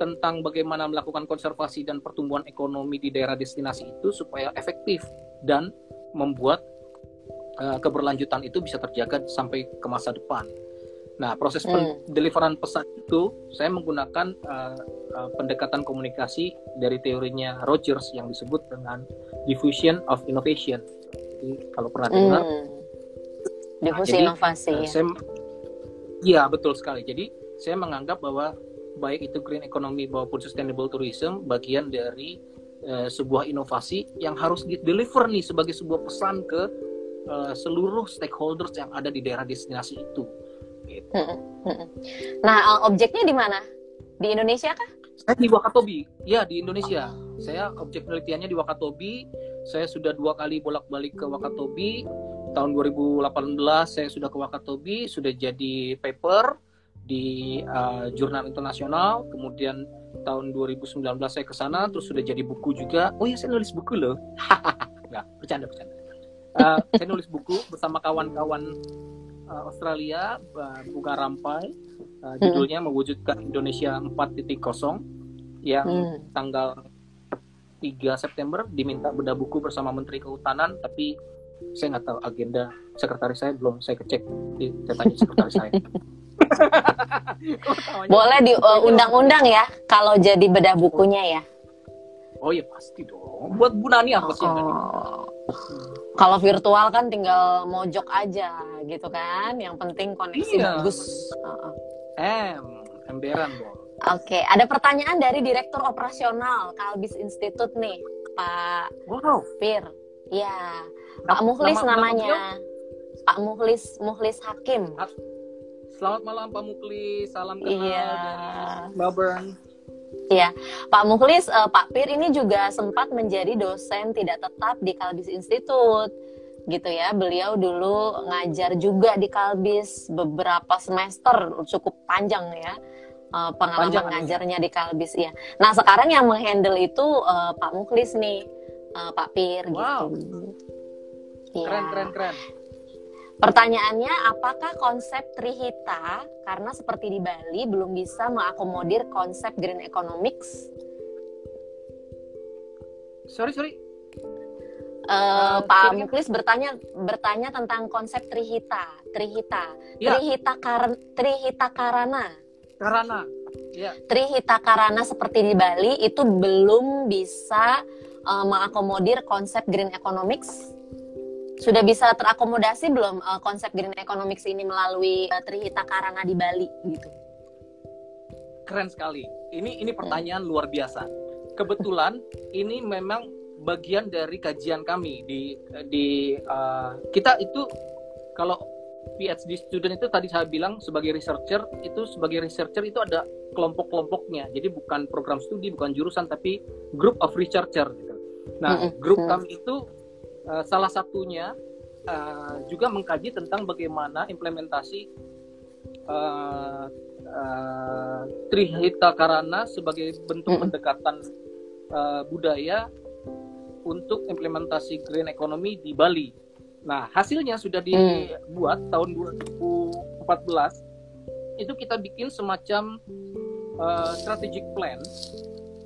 tentang bagaimana melakukan konservasi dan pertumbuhan ekonomi di daerah destinasi itu supaya efektif dan membuat uh, keberlanjutan itu bisa terjaga sampai ke masa depan. Nah, proses Hmm. pendeliveran pesan itu saya menggunakan uh, uh, pendekatan komunikasi dari teorinya Rogers yang disebut dengan diffusion of innovation. Jadi kalau pernah dengar, Hmm. Jadi, inovasi uh, ya. saya Iya, betul sekali. Jadi saya menganggap bahwa baik itu green economy maupun sustainable tourism bagian dari uh, sebuah inovasi yang harus di deliver nih sebagai sebuah pesan ke uh, seluruh stakeholders yang ada di daerah destinasi itu. Gitu. Mm-mm. Nah, uh, objeknya di mana? Di Indonesia kah? Saya di Wakatobi, ya di Indonesia. Saya objek penelitiannya di Wakatobi. Saya sudah dua kali bolak-balik ke Wakatobi. Tahun 2018 saya sudah ke Wakatobi, sudah jadi paper di uh, jurnal internasional. Kemudian tahun 2019 saya ke sana, terus sudah jadi buku juga. Oh ya saya nulis buku loh. Nggak, bercanda bercanda. Uh, saya nulis buku bersama kawan-kawan uh, Australia uh, bunga rampai uh, judulnya mewujudkan Indonesia 4.0 yang Hmm. tanggal 3 September diminta bedah buku bersama Menteri Kehutanan tapi saya nggak tahu agenda sekretaris saya belum saya kecek Di- saya tanya sekretaris saya? Boleh di uh, undang-undang ya kalau jadi bedah bukunya ya. oh ya pasti dong buat Bu Nani apa sih Oh. Kalau virtual kan tinggal mojok aja gitu kan. Yang penting koneksi Iya. bagus. Uh-uh. em emberan dong Oke, ada pertanyaan dari Direktur Operasional Kalbis Institute nih, Pak wow Fir. Ya, Nama- Pak Muhlis nama- nama namanya. Pak Muhlis Muhlis Hakim. Selamat malam Pak Mukli, salam kenal Iya. dari Melbourne. Iya, Pak Muhlis, eh, Pak Pir ini juga sempat menjadi dosen tidak tetap di Kalbis Institute, gitu ya. Beliau dulu ngajar juga di Kalbis beberapa semester, cukup panjang ya eh, pengalaman Panjang, ngajarnya di Kalbis ya. Nah sekarang yang menghandle itu eh, Pak Muhlis nih, eh, Pak Pir Wow. gitu. Keren keren keren. Pertanyaannya, apakah konsep Trihita karena seperti di Bali belum bisa mengakomodir konsep green economics? Sorry sorry. Eh, Eh, Pak sorry. Muklis bertanya bertanya tentang konsep Trihita, Trihita, Ya. Trihita kar Trihita Karana, Karena ya Trihita Karana seperti di Bali itu belum bisa eh, mengakomodir konsep green economics. Sudah bisa terakomodasi belum eh, konsep green economics ini melalui eh, Trihita Karana di Bali gitu? keren sekali. Ini ini pertanyaan luar biasa. Kebetulan ini memang bagian dari kajian kami di di uh, kita itu kalau PhD student itu tadi saya bilang sebagai researcher itu sebagai researcher itu ada kelompok-kelompoknya. Jadi bukan program studi, bukan jurusan tapi group of researcher gitu. Nah, Mm-mm. grup Mm. kami itu uh, salah satunya uh, juga mengkaji tentang bagaimana implementasi uh, uh, Trihita Karana sebagai bentuk Mm-mm. pendekatan uh, budaya untuk implementasi green economy di Bali. Nah, hasilnya sudah dibuat tahun 2014. Itu kita bikin semacam uh, strategic plan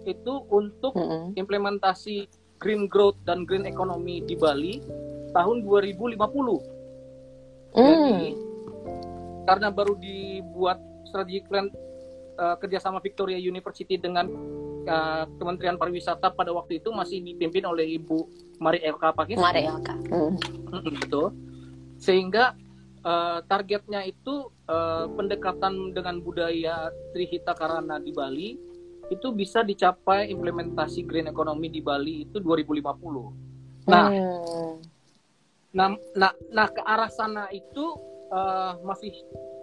itu untuk Mm-mm. implementasi green growth dan green economy di Bali tahun 2050. Jadi Hmm. karena baru dibuat strategic plan uh, kerjasama Victoria University dengan uh, Kementerian Pariwisata pada waktu itu masih dipimpin oleh Ibu Mari Eka Pakis. Mari. Hmm. Mm, Betul. Sehingga uh, targetnya itu uh, pendekatan dengan budaya Trihita Karana di Bali itu bisa dicapai implementasi green economy di Bali itu 2050. Nah, Hmm. Nah, nah, nah ke arah sana itu eh, masih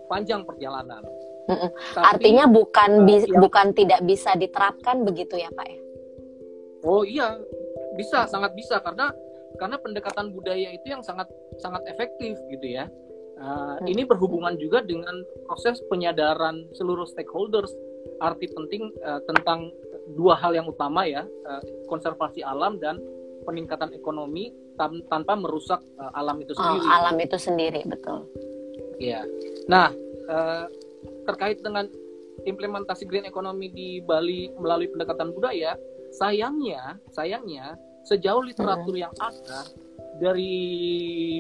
panjang perjalanan. Mm-mm. Tapi- Artinya bukan uh, bi- bukan tidak bisa diterapkan begitu ya pak ya? oh iya, bisa, sangat bisa karena karena pendekatan budaya itu yang sangat sangat efektif gitu ya. Eh, Hmm. Ini berhubungan juga dengan proses penyadaran seluruh stakeholders arti penting eh, tentang dua hal yang utama ya, eh, konservasi alam dan peningkatan ekonomi tan- tanpa merusak eh, alam itu Oh, sendiri. alam itu sendiri betul. Iya. Nah, eh, terkait dengan implementasi green economy di Bali melalui pendekatan budaya, sayangnya, sayangnya sejauh literatur yang ada dari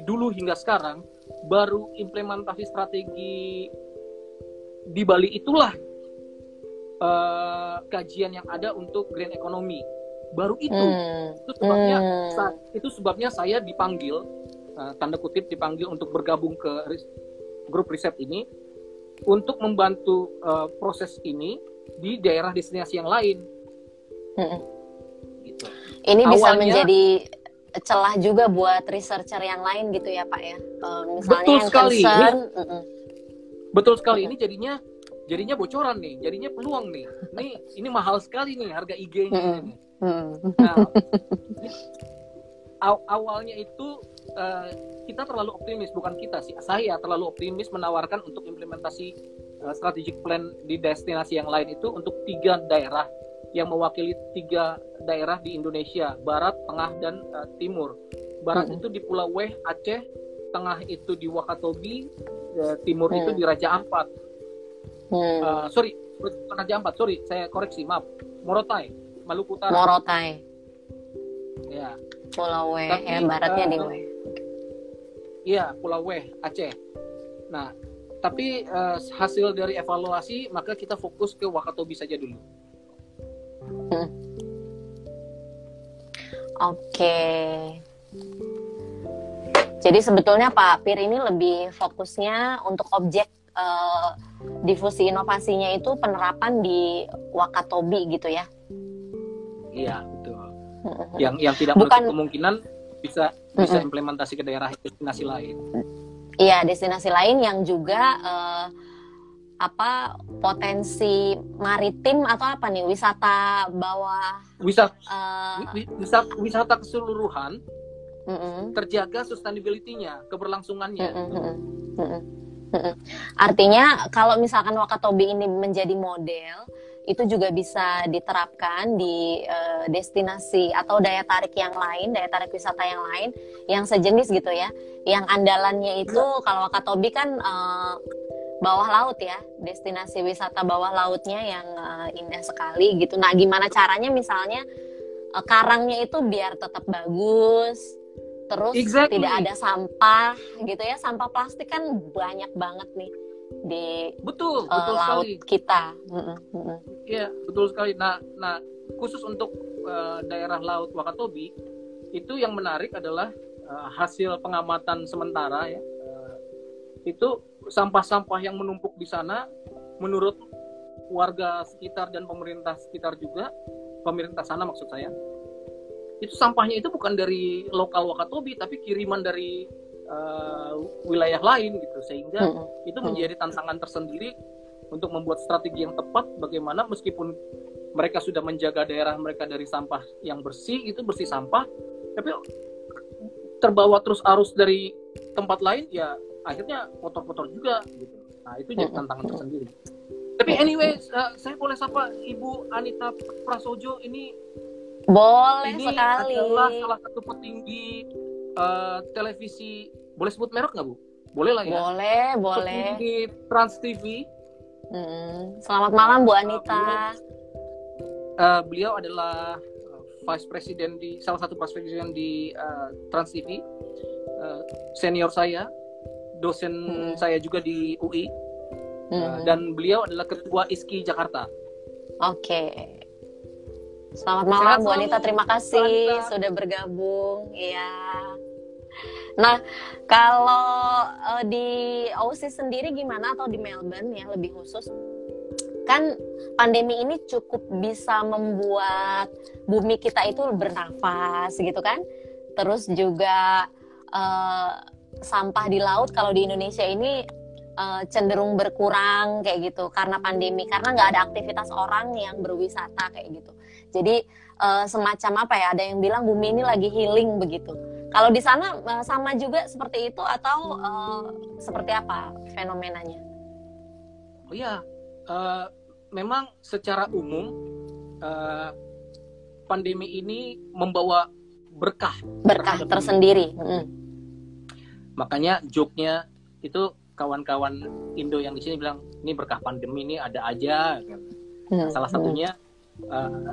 dulu hingga sekarang baru implementasi strategi di Bali itulah eh, kajian yang ada untuk green economy. Baru itu Hmm. itu sebabnya Hmm. sa- itu sebabnya saya dipanggil uh, tanda kutip dipanggil untuk bergabung ke ris- grup riset ini untuk membantu uh, proses ini di daerah destinasi yang lain Mm-mm. gitu. Ini bisa Awalnya- menjadi celah juga buat researcher yang lain gitu ya pak ya? Eh, misalnya Betul yang sekali. concern, mm-mm. Betul sekali ini jadinya jadinya bocoran nih, jadinya peluang nih. Ini ini mahal sekali nih harga IG-nya. Ini. Hmm. Nah, aw- awalnya itu eh, kita terlalu optimis, bukan kita sih, saya terlalu optimis menawarkan untuk implementasi eh, strategic plan di destinasi yang lain itu untuk tiga daerah yang mewakili tiga daerah di Indonesia, Barat, Tengah, dan eh, Timur. Barat Mm-mm. itu di Pulau Weh, Aceh, tengah itu di Wakatobi, uh, timur Hmm. itu di Raja Ampat. Hmm. Uh, sorry, bukan Raja Ampat, sorry, saya koreksi, maaf. Morotai, Maluku Utara. Morotai, ya, Pulau W, Tapi, ya baratnya di eh, W. iya, Pulau Weh, Aceh. Nah, tapi uh, hasil dari evaluasi maka kita fokus ke Wakatobi saja dulu. Oke. Jadi sebetulnya Pak Pir ini lebih fokusnya untuk objek eh, difusi inovasinya itu penerapan di Wakatobi gitu ya. Iya, betul. Yang yang tidak Bukan- kemungkinan bisa bisa Mm-mm. implementasi ke daerah destinasi lain. Iya, destinasi lain yang juga eh, apa potensi maritim atau apa nih wisata bawah Wisata eh, wi- wisata, wisata keseluruhan mm-mm. terjaga sustainability-nya, keberlangsungannya. Mm-mm, mm-mm, mm-mm, mm-mm. Artinya kalau misalkan Wakatobi ini menjadi model, itu juga bisa diterapkan di eh, destinasi atau daya tarik yang lain, daya tarik wisata yang lain yang sejenis gitu ya. Yang andalannya itu kalau Wakatobi kan eh, bawah laut ya, destinasi wisata bawah lautnya yang eh, indah sekali gitu. Nah, gimana caranya misalnya eh, karangnya itu biar tetap bagus, terus Exactly. tidak ada sampah gitu ya. Sampah plastik kan banyak banget nih di Betul, eh, betul laut sekali. kita. Iya, betul sekali. Nah, nah khusus untuk eh, daerah laut Wakatobi itu yang menarik adalah eh, hasil pengamatan sementara ya. eh, itu sampah-sampah yang menumpuk di sana menurut warga sekitar dan pemerintah sekitar juga, pemerintah sana maksud saya. Itu sampahnya itu bukan dari lokal Wakatobi tapi kiriman dari eh, wilayah lain gitu sehingga Mm-mm. itu Hmm. menjadi tantangan tersendiri untuk membuat strategi yang tepat bagaimana meskipun mereka sudah menjaga daerah mereka dari sampah yang bersih itu bersih sampah tapi terbawa terus arus dari tempat lain ya akhirnya kotor-kotor juga gitu nah itu jadi Mm-mm. tantangan tersendiri tapi anyway eh, saya boleh sapa Ibu Anita Prasojo ini Boleh ini sekali. adalah salah satu petinggi eh, televisi boleh sebut merek nggak Bu boleh lah ya Boleh, boleh. petinggi Trans TV Mm. Selamat malam Bu Anita. Uh, beliau adalah uh, vice president di salah satu vice president di uh, Trans TV. Uh, senior saya, dosen Hmm. saya juga di UI uh, Mm. dan beliau adalah ketua ISKI Jakarta. Oke. Selamat malam Bu Anita, terima kasih Anita. sudah bergabung. Iya. Nah, kalau eh, di Aussie sendiri gimana atau di Melbourne ya lebih khusus? Kan pandemi ini cukup bisa membuat bumi kita itu bernafas gitu kan? Terus juga eh, sampah di laut kalau di Indonesia ini eh, cenderung berkurang kayak gitu karena pandemi karena nggak ada aktivitas orang yang berwisata kayak gitu jadi eh, semacam apa ya ada yang bilang bumi ini lagi healing begitu kalau di sana eh, sama juga seperti itu atau eh, seperti apa fenomenanya Oh iya, uh, memang secara umum uh, pandemi ini membawa berkah. berkah tersendiri Mm. Makanya joke-nya itu kawan-kawan Indo yang di sini bilang ini berkah pandemi ini ada aja. gitu. Mm. salah satunya uh,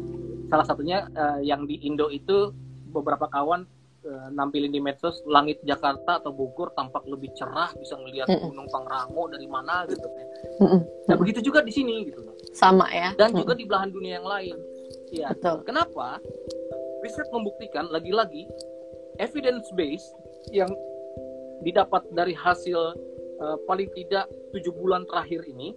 salah satunya uh, yang di Indo itu beberapa kawan uh, nampilin di medsos langit Jakarta atau Bogor tampak lebih cerah bisa melihat. Gunung Pangrango dari mana gitu kan. Mm-mm. Nah begitu juga di sini gitu sama ya Dan Mm. juga di belahan dunia yang lain. Ya. betul Kenapa? Riset membuktikan lagi-lagi evidence base yang didapat dari hasil uh, paling tidak tujuh bulan terakhir ini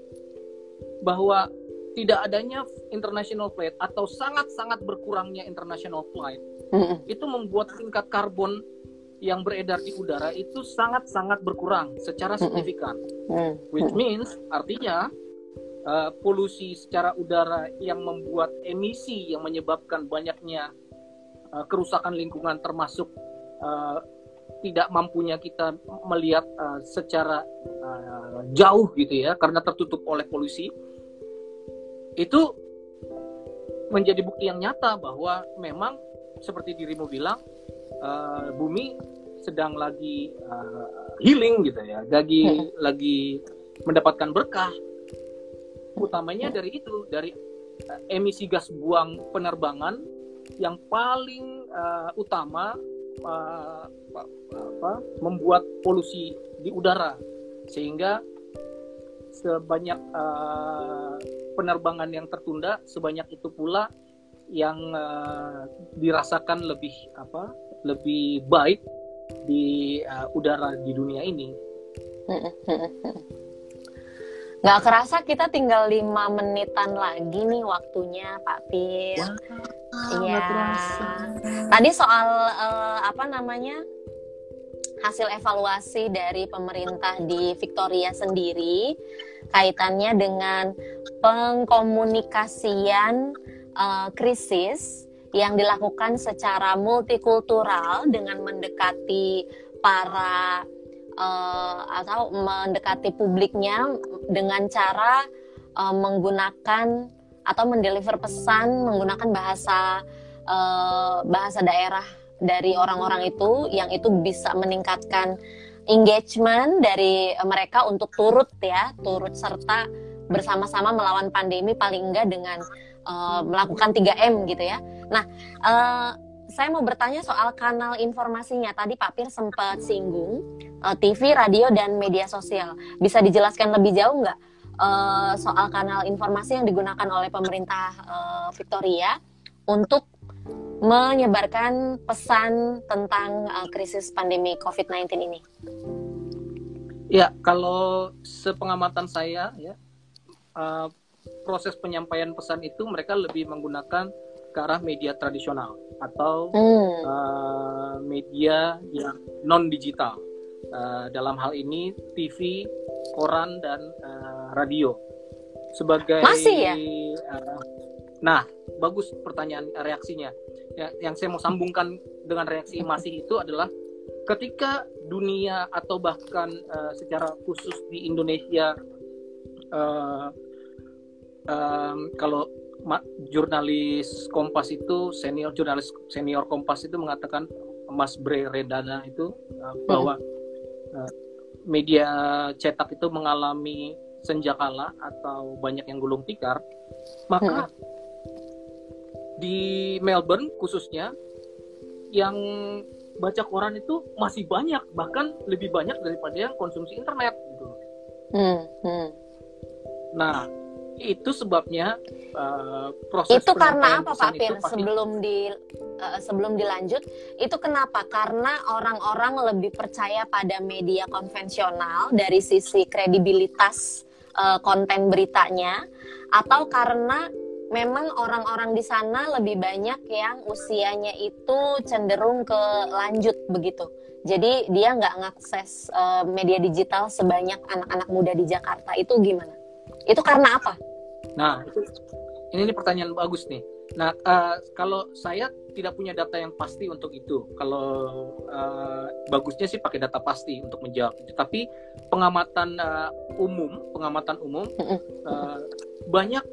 bahwa tidak adanya international flight atau sangat-sangat berkurangnya international flight itu membuat tingkat karbon yang beredar di udara itu sangat-sangat berkurang secara signifikan. Which means artinya uh, polusi secara udara yang membuat emisi yang menyebabkan banyaknya uh, kerusakan lingkungan termasuk uh, tidak mampunya kita melihat uh, secara uh, jauh gitu ya karena tertutup oleh polusi itu menjadi bukti yang nyata bahwa memang seperti dirimu bilang uh, bumi sedang lagi uh, healing gitu ya, lagi hmm. lagi mendapatkan berkah. Utamanya dari itu, dari uh, emisi gas buang penerbangan yang paling uh, utama uh, apa, membuat polusi di udara sehingga sebanyak uh, penerbangan yang tertunda sebanyak itu pula yang uh, dirasakan lebih apa lebih baik di uh, udara di dunia ini. Nggak kerasa kita tinggal lima menitan lagi nih waktunya Pak Pir. Iya. Tadi soal uh, apa namanya hasil evaluasi dari pemerintah di Victoria sendiri kaitannya dengan pengkomunikasian uh, krisis yang dilakukan secara multikultural dengan mendekati para uh, atau mendekati publiknya dengan cara uh, menggunakan atau mendeliver pesan menggunakan bahasa uh, bahasa daerah dari orang-orang itu yang itu bisa meningkatkan engagement dari mereka untuk turut ya, turut serta bersama-sama melawan pandemi paling enggak dengan uh, melakukan 3M gitu ya. Nah, uh, saya mau bertanya soal kanal informasinya. Tadi Pak Pir sempat singgung uh, TV, radio dan media sosial. Bisa dijelaskan lebih jauh nggak uh, soal kanal informasi yang digunakan oleh pemerintah uh, Victoria untuk menyebarkan pesan tentang uh, krisis pandemi COVID-19 ini? Ya, kalau sepengamatan saya, ya uh, proses penyampaian pesan itu mereka lebih menggunakan ke arah media tradisional atau hmm. uh, media yang non digital. Uh, dalam hal ini TV, koran dan uh, radio. Sebagai Masih ya? Uh, nah, bagus pertanyaan reaksinya. Ya, yang saya mau sambungkan dengan reaksi masih itu adalah ketika dunia atau bahkan uh, secara khusus di Indonesia uh, um, kalau jurnalis Kompas itu senior jurnalis senior Kompas itu mengatakan Mas Bre Redana itu uh, bahwa uh, media cetak itu mengalami senjakala atau banyak yang gulung tikar maka hmm di Melbourne khususnya yang baca koran itu masih banyak bahkan lebih banyak daripada yang konsumsi internet gitu. Hmm, hmm. Nah itu sebabnya uh, proses itu karena apa Pak Pir pasti... sebelum di uh, sebelum dilanjut itu kenapa karena orang-orang lebih percaya pada media konvensional dari sisi kredibilitas uh, konten beritanya atau karena memang orang-orang di sana lebih banyak yang usianya itu cenderung ke lanjut begitu. Jadi dia nggak ngakses uh, media digital sebanyak anak-anak muda di Jakarta. Itu gimana? Itu karena apa? Nah, ini, ini pertanyaan bagus nih. Nah, uh, kalau saya tidak punya data yang pasti untuk itu. Kalau uh, bagusnya sih pakai data pasti untuk menjawab. Tapi pengamatan uh, umum, pengamatan umum uh, banyak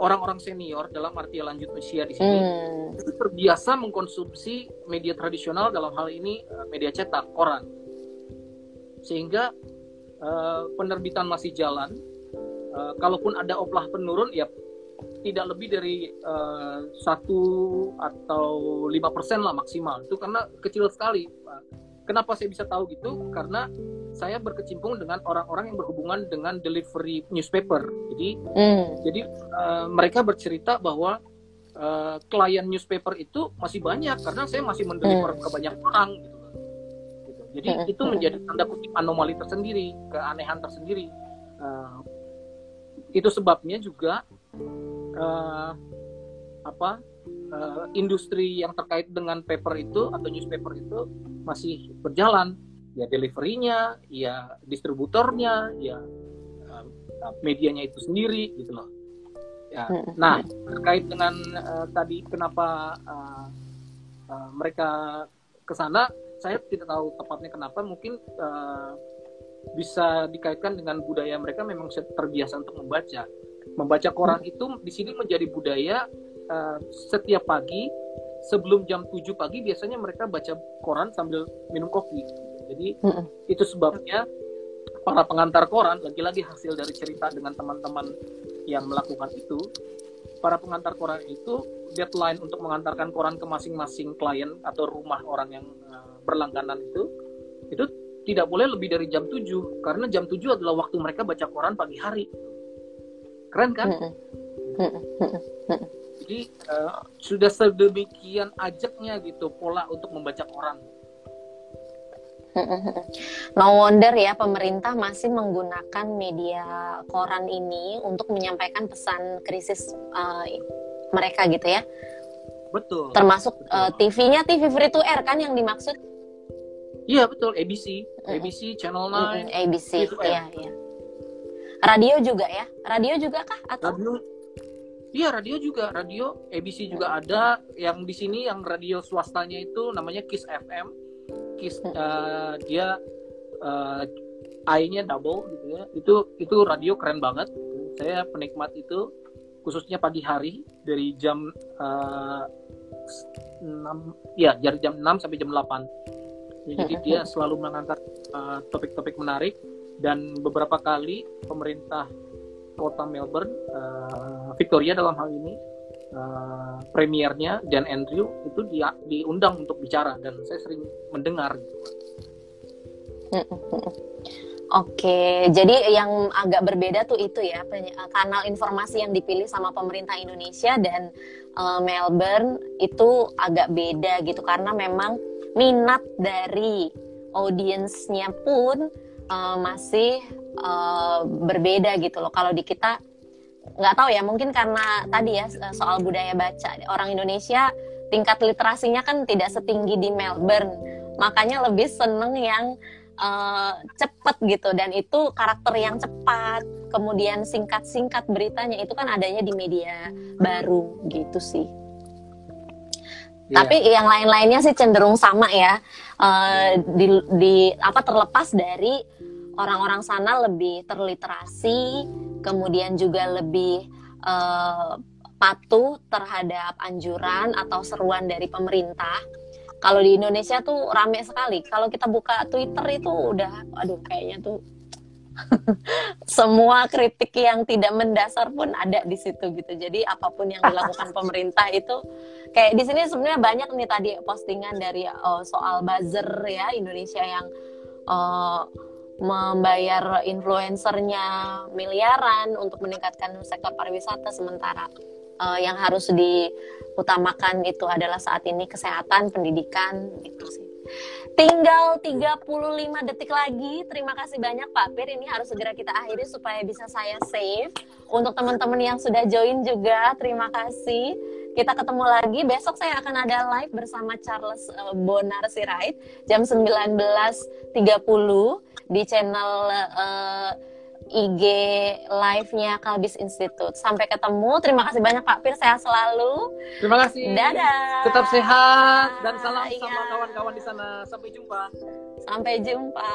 orang-orang senior dalam arti lanjut usia di sini hmm. itu terbiasa mengkonsumsi media tradisional dalam hal ini eh, media cetak koran. Sehingga uh, penerbitan masih jalan. Uh, kalaupun ada oplah penurun ya tidak lebih dari satu uh, atau lima persen lah maksimal. Itu karena kecil sekali kenapa saya bisa tahu gitu? Karena saya berkecimpung dengan orang-orang yang berhubungan dengan delivery newspaper. Jadi, mm. jadi uh, mereka bercerita bahwa uh, klien newspaper itu masih banyak karena saya masih mendeliver mm. ke banyak orang. Gitu. gitu. Jadi mm. itu menjadi tanda kutip anomali tersendiri, keanehan tersendiri. Uh, itu sebabnya juga uh, apa uh, industri yang terkait dengan paper itu atau newspaper itu masih berjalan ya deliverynya ya distributornya ya uh, medianya itu sendiri gitu loh ya hmm. nah terkait dengan uh, tadi kenapa uh, uh, mereka ke sana saya tidak tahu tepatnya kenapa mungkin uh, bisa dikaitkan dengan budaya mereka memang terbiasa untuk membaca membaca koran itu di sini menjadi budaya uh, setiap pagi sebelum jam 7 pagi biasanya mereka baca koran sambil minum kopi. Jadi Mm-mm. itu sebabnya para pengantar koran lagi-lagi hasil dari cerita dengan teman-teman yang melakukan itu para pengantar koran itu deadline untuk mengantarkan koran ke masing-masing klien atau rumah orang yang uh, berlangganan itu itu tidak boleh lebih dari jam 7 karena jam 7 adalah waktu mereka baca koran pagi hari. Keren kan? Jadi uh, sudah sedemikian ajaknya gitu pola untuk membaca koran No wonder ya pemerintah masih menggunakan media koran ini untuk menyampaikan pesan krisis uh, mereka gitu ya. betul Termasuk Betul. uh, TV-nya TV free to air kan yang dimaksud iya betul ABC. ABC Channel 9 Mm-mm, ABC. Iya, iya. Radio juga ya? Radio juga kah atau radio iya radio juga radio ABC juga ada yang di sini yang radio swastanya itu namanya Kiss FM Eh, dia eh, I-nya double gitu ya. Itu itu radio keren banget. Saya penikmat itu khususnya pagi hari dari jam eh, 6 ya dari jam 6 sampai jam 8 Ya, jadi dia selalu mengangkat eh, topik-topik menarik. Dan beberapa kali pemerintah kota Melbourne eh, Victoria dalam hal ini eh, premiernya Dan Andrew itu dia diundang untuk bicara dan saya sering mendengar Oke, jadi yang agak berbeda tuh itu ya peny- kanal informasi yang dipilih sama pemerintah Indonesia dan eh, Melbourne itu agak beda gitu karena memang minat dari audiensnya pun eh, masih eh, berbeda gitu loh. Kalau di kita nggak tahu ya, mungkin karena tadi ya soal budaya baca. Orang Indonesia tingkat literasinya kan tidak setinggi di Melbourne, makanya lebih seneng yang eh, cepet gitu. Dan itu karakter yang cepat. Kemudian singkat-singkat beritanya. Itu kan adanya di media baru gitu sih. Iya. tapi yang lain-lainnya sih cenderung sama ya. Eh, di, di apa terlepas dari orang-orang sana lebih terliterasi kemudian juga lebih eh, patuh terhadap anjuran atau seruan dari pemerintah kalau di Indonesia tuh rame sekali. Kalau kita buka Twitter itu udah, aduh kayaknya tuh semua kritik yang tidak mendasar pun ada di situ gitu. Jadi apa pun yang dilakukan pemerintah itu kayak di sini sebenarnya banyak nih tadi postingan dari uh, soal buzzer ya Indonesia yang uh, membayar influencernya miliaran untuk meningkatkan sektor pariwisata sementara uh, yang harus diutamakan itu adalah saat ini kesehatan, pendidikan gitu sih. Tinggal 35 detik lagi. Terima kasih banyak Pak Pir. Ini harus segera kita akhiri supaya bisa saya save. Untuk teman-teman yang sudah join juga, terima kasih. Kita ketemu lagi. Besok saya akan ada live bersama Charles uh, Bonar Sirait jam 19.30 di channel uh, IG live-nya Kalbis Institute. Sampai ketemu. Terima kasih banyak Pak Pir. Sehat selalu. Terima kasih. Dadah. Tetap sehat dan salam Iya. sama kawan-kawan di sana. Sampai jumpa. Sampai jumpa.